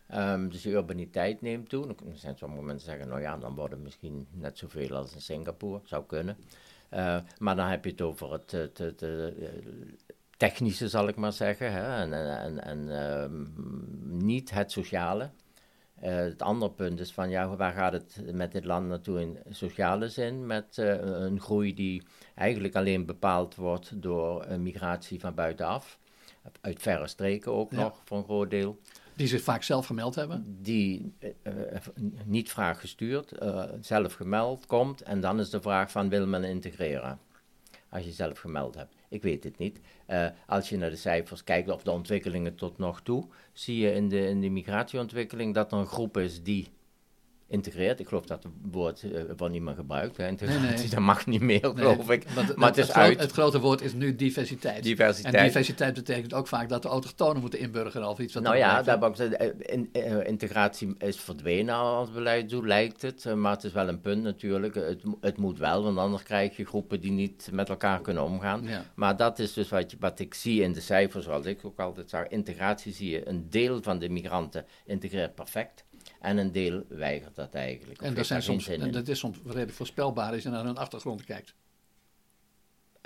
Ehm, dus de urbaniteit neemt toe. Dan zijn sommige mensen zeggen, nou ja, dan worden misschien net zoveel als in Singapore, zou kunnen. Eh, maar dan heb je het over het, het, het, technische, zal ik maar zeggen, hè? en, en, en, en ehm, niet het sociale. Eh, het andere punt is van, ja, waar gaat het met dit land naartoe in sociale zin? Met eh, een groei die eigenlijk alleen bepaald wordt door een migratie van buitenaf. Uit verre streken ook Ja. nog, voor een groot deel. Die zich vaak zelf gemeld hebben. Die eh, eh, niet vraag gestuurd, eh, zelf gemeld komt. En dan is de vraag van, wil men integreren? Als je zelf gemeld hebt. Ik weet het niet. Eh, als je naar de cijfers kijkt of de ontwikkelingen tot nog toe, zie je in de, in de migratieontwikkeling dat er een groep is die integreert. Ik geloof dat het woord eh, wordt niet meer gebruikt. Hè. Integratie, Nee, nee. dat mag niet meer, geloof Nee, ik. maar het is uit. het grote woord is nu diversiteit. Diversiteit. En diversiteit betekent ook vaak dat de autochtonen moeten inburgeren of iets. Wat Nou ja, daar eh, in- eh, integratie is verdwenen als beleid, lijkt het. Maar het is wel een punt natuurlijk. Het, het moet wel, want anders krijg je groepen die niet met elkaar kunnen omgaan. Ja. Maar dat is dus wat, je, wat ik zie in de cijfers, zoals ik ook altijd zag. Integratie zie je, een deel van de migranten integreert perfect. En een deel weigert dat eigenlijk. En dat, zijn daar soms, en dat is soms redelijk voorspelbaar als je naar hun achtergrond kijkt.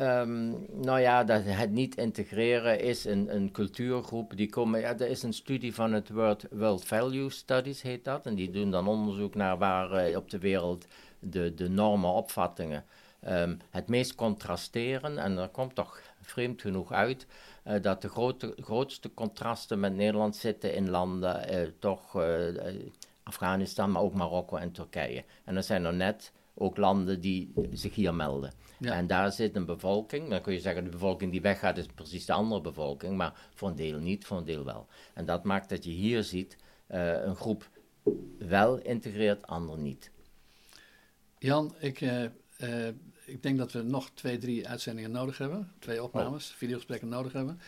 Ehm, nou ja, dat het niet integreren is een, een cultuurgroep. Die komen, ja, er is een studie van het World, World Value Studies, heet dat. En die doen dan onderzoek naar waar eh, op de wereld de, de normen, opvattingen ehm, het meest contrasteren. En er komt toch vreemd genoeg uit eh, dat de grote, grootste contrasten met Nederland zitten in landen, eh, toch Afghanistan, maar ook Marokko en Turkije. En er zijn er net ook landen die zich hier melden. Ja. En daar zit een bevolking, dan kun je zeggen de bevolking die weggaat is precies de andere bevolking, maar voor een deel niet, voor een deel wel. En dat maakt dat je hier ziet eh, een groep wel integreert, ander niet. Jan, ik, eh, eh, ik denk dat we nog twee, drie uitzendingen nodig hebben. Twee opnames, videogesprekken nodig hebben.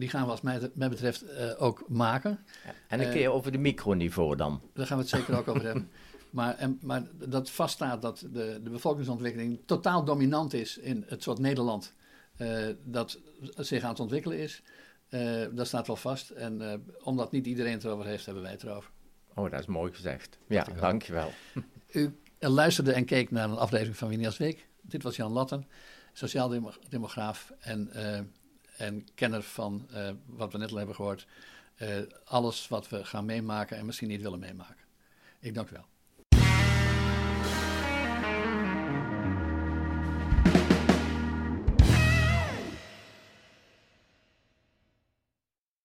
Die gaan we, als mij, mij betreft, eh, ook maken. En een Eh, keer over de microniveau dan. Daar gaan we het zeker ook over hebben. Maar, en, maar dat vaststaat dat de, de bevolkingsontwikkeling totaal dominant is in het soort Nederland eh, dat zich aan het ontwikkelen is. dat staat wel vast. En omdat niet iedereen het erover heeft, hebben wij het erover. Oh, dat is mooi gezegd. Ja, dankjewel. U luisterde en keek naar een aflevering van Winias Week. Dit was Jan Latten, sociaal-demograaf en, eh, en kenner van eh, wat we net al hebben gehoord. Eh, alles wat we gaan meemaken en misschien niet willen meemaken. Ik dank u wel.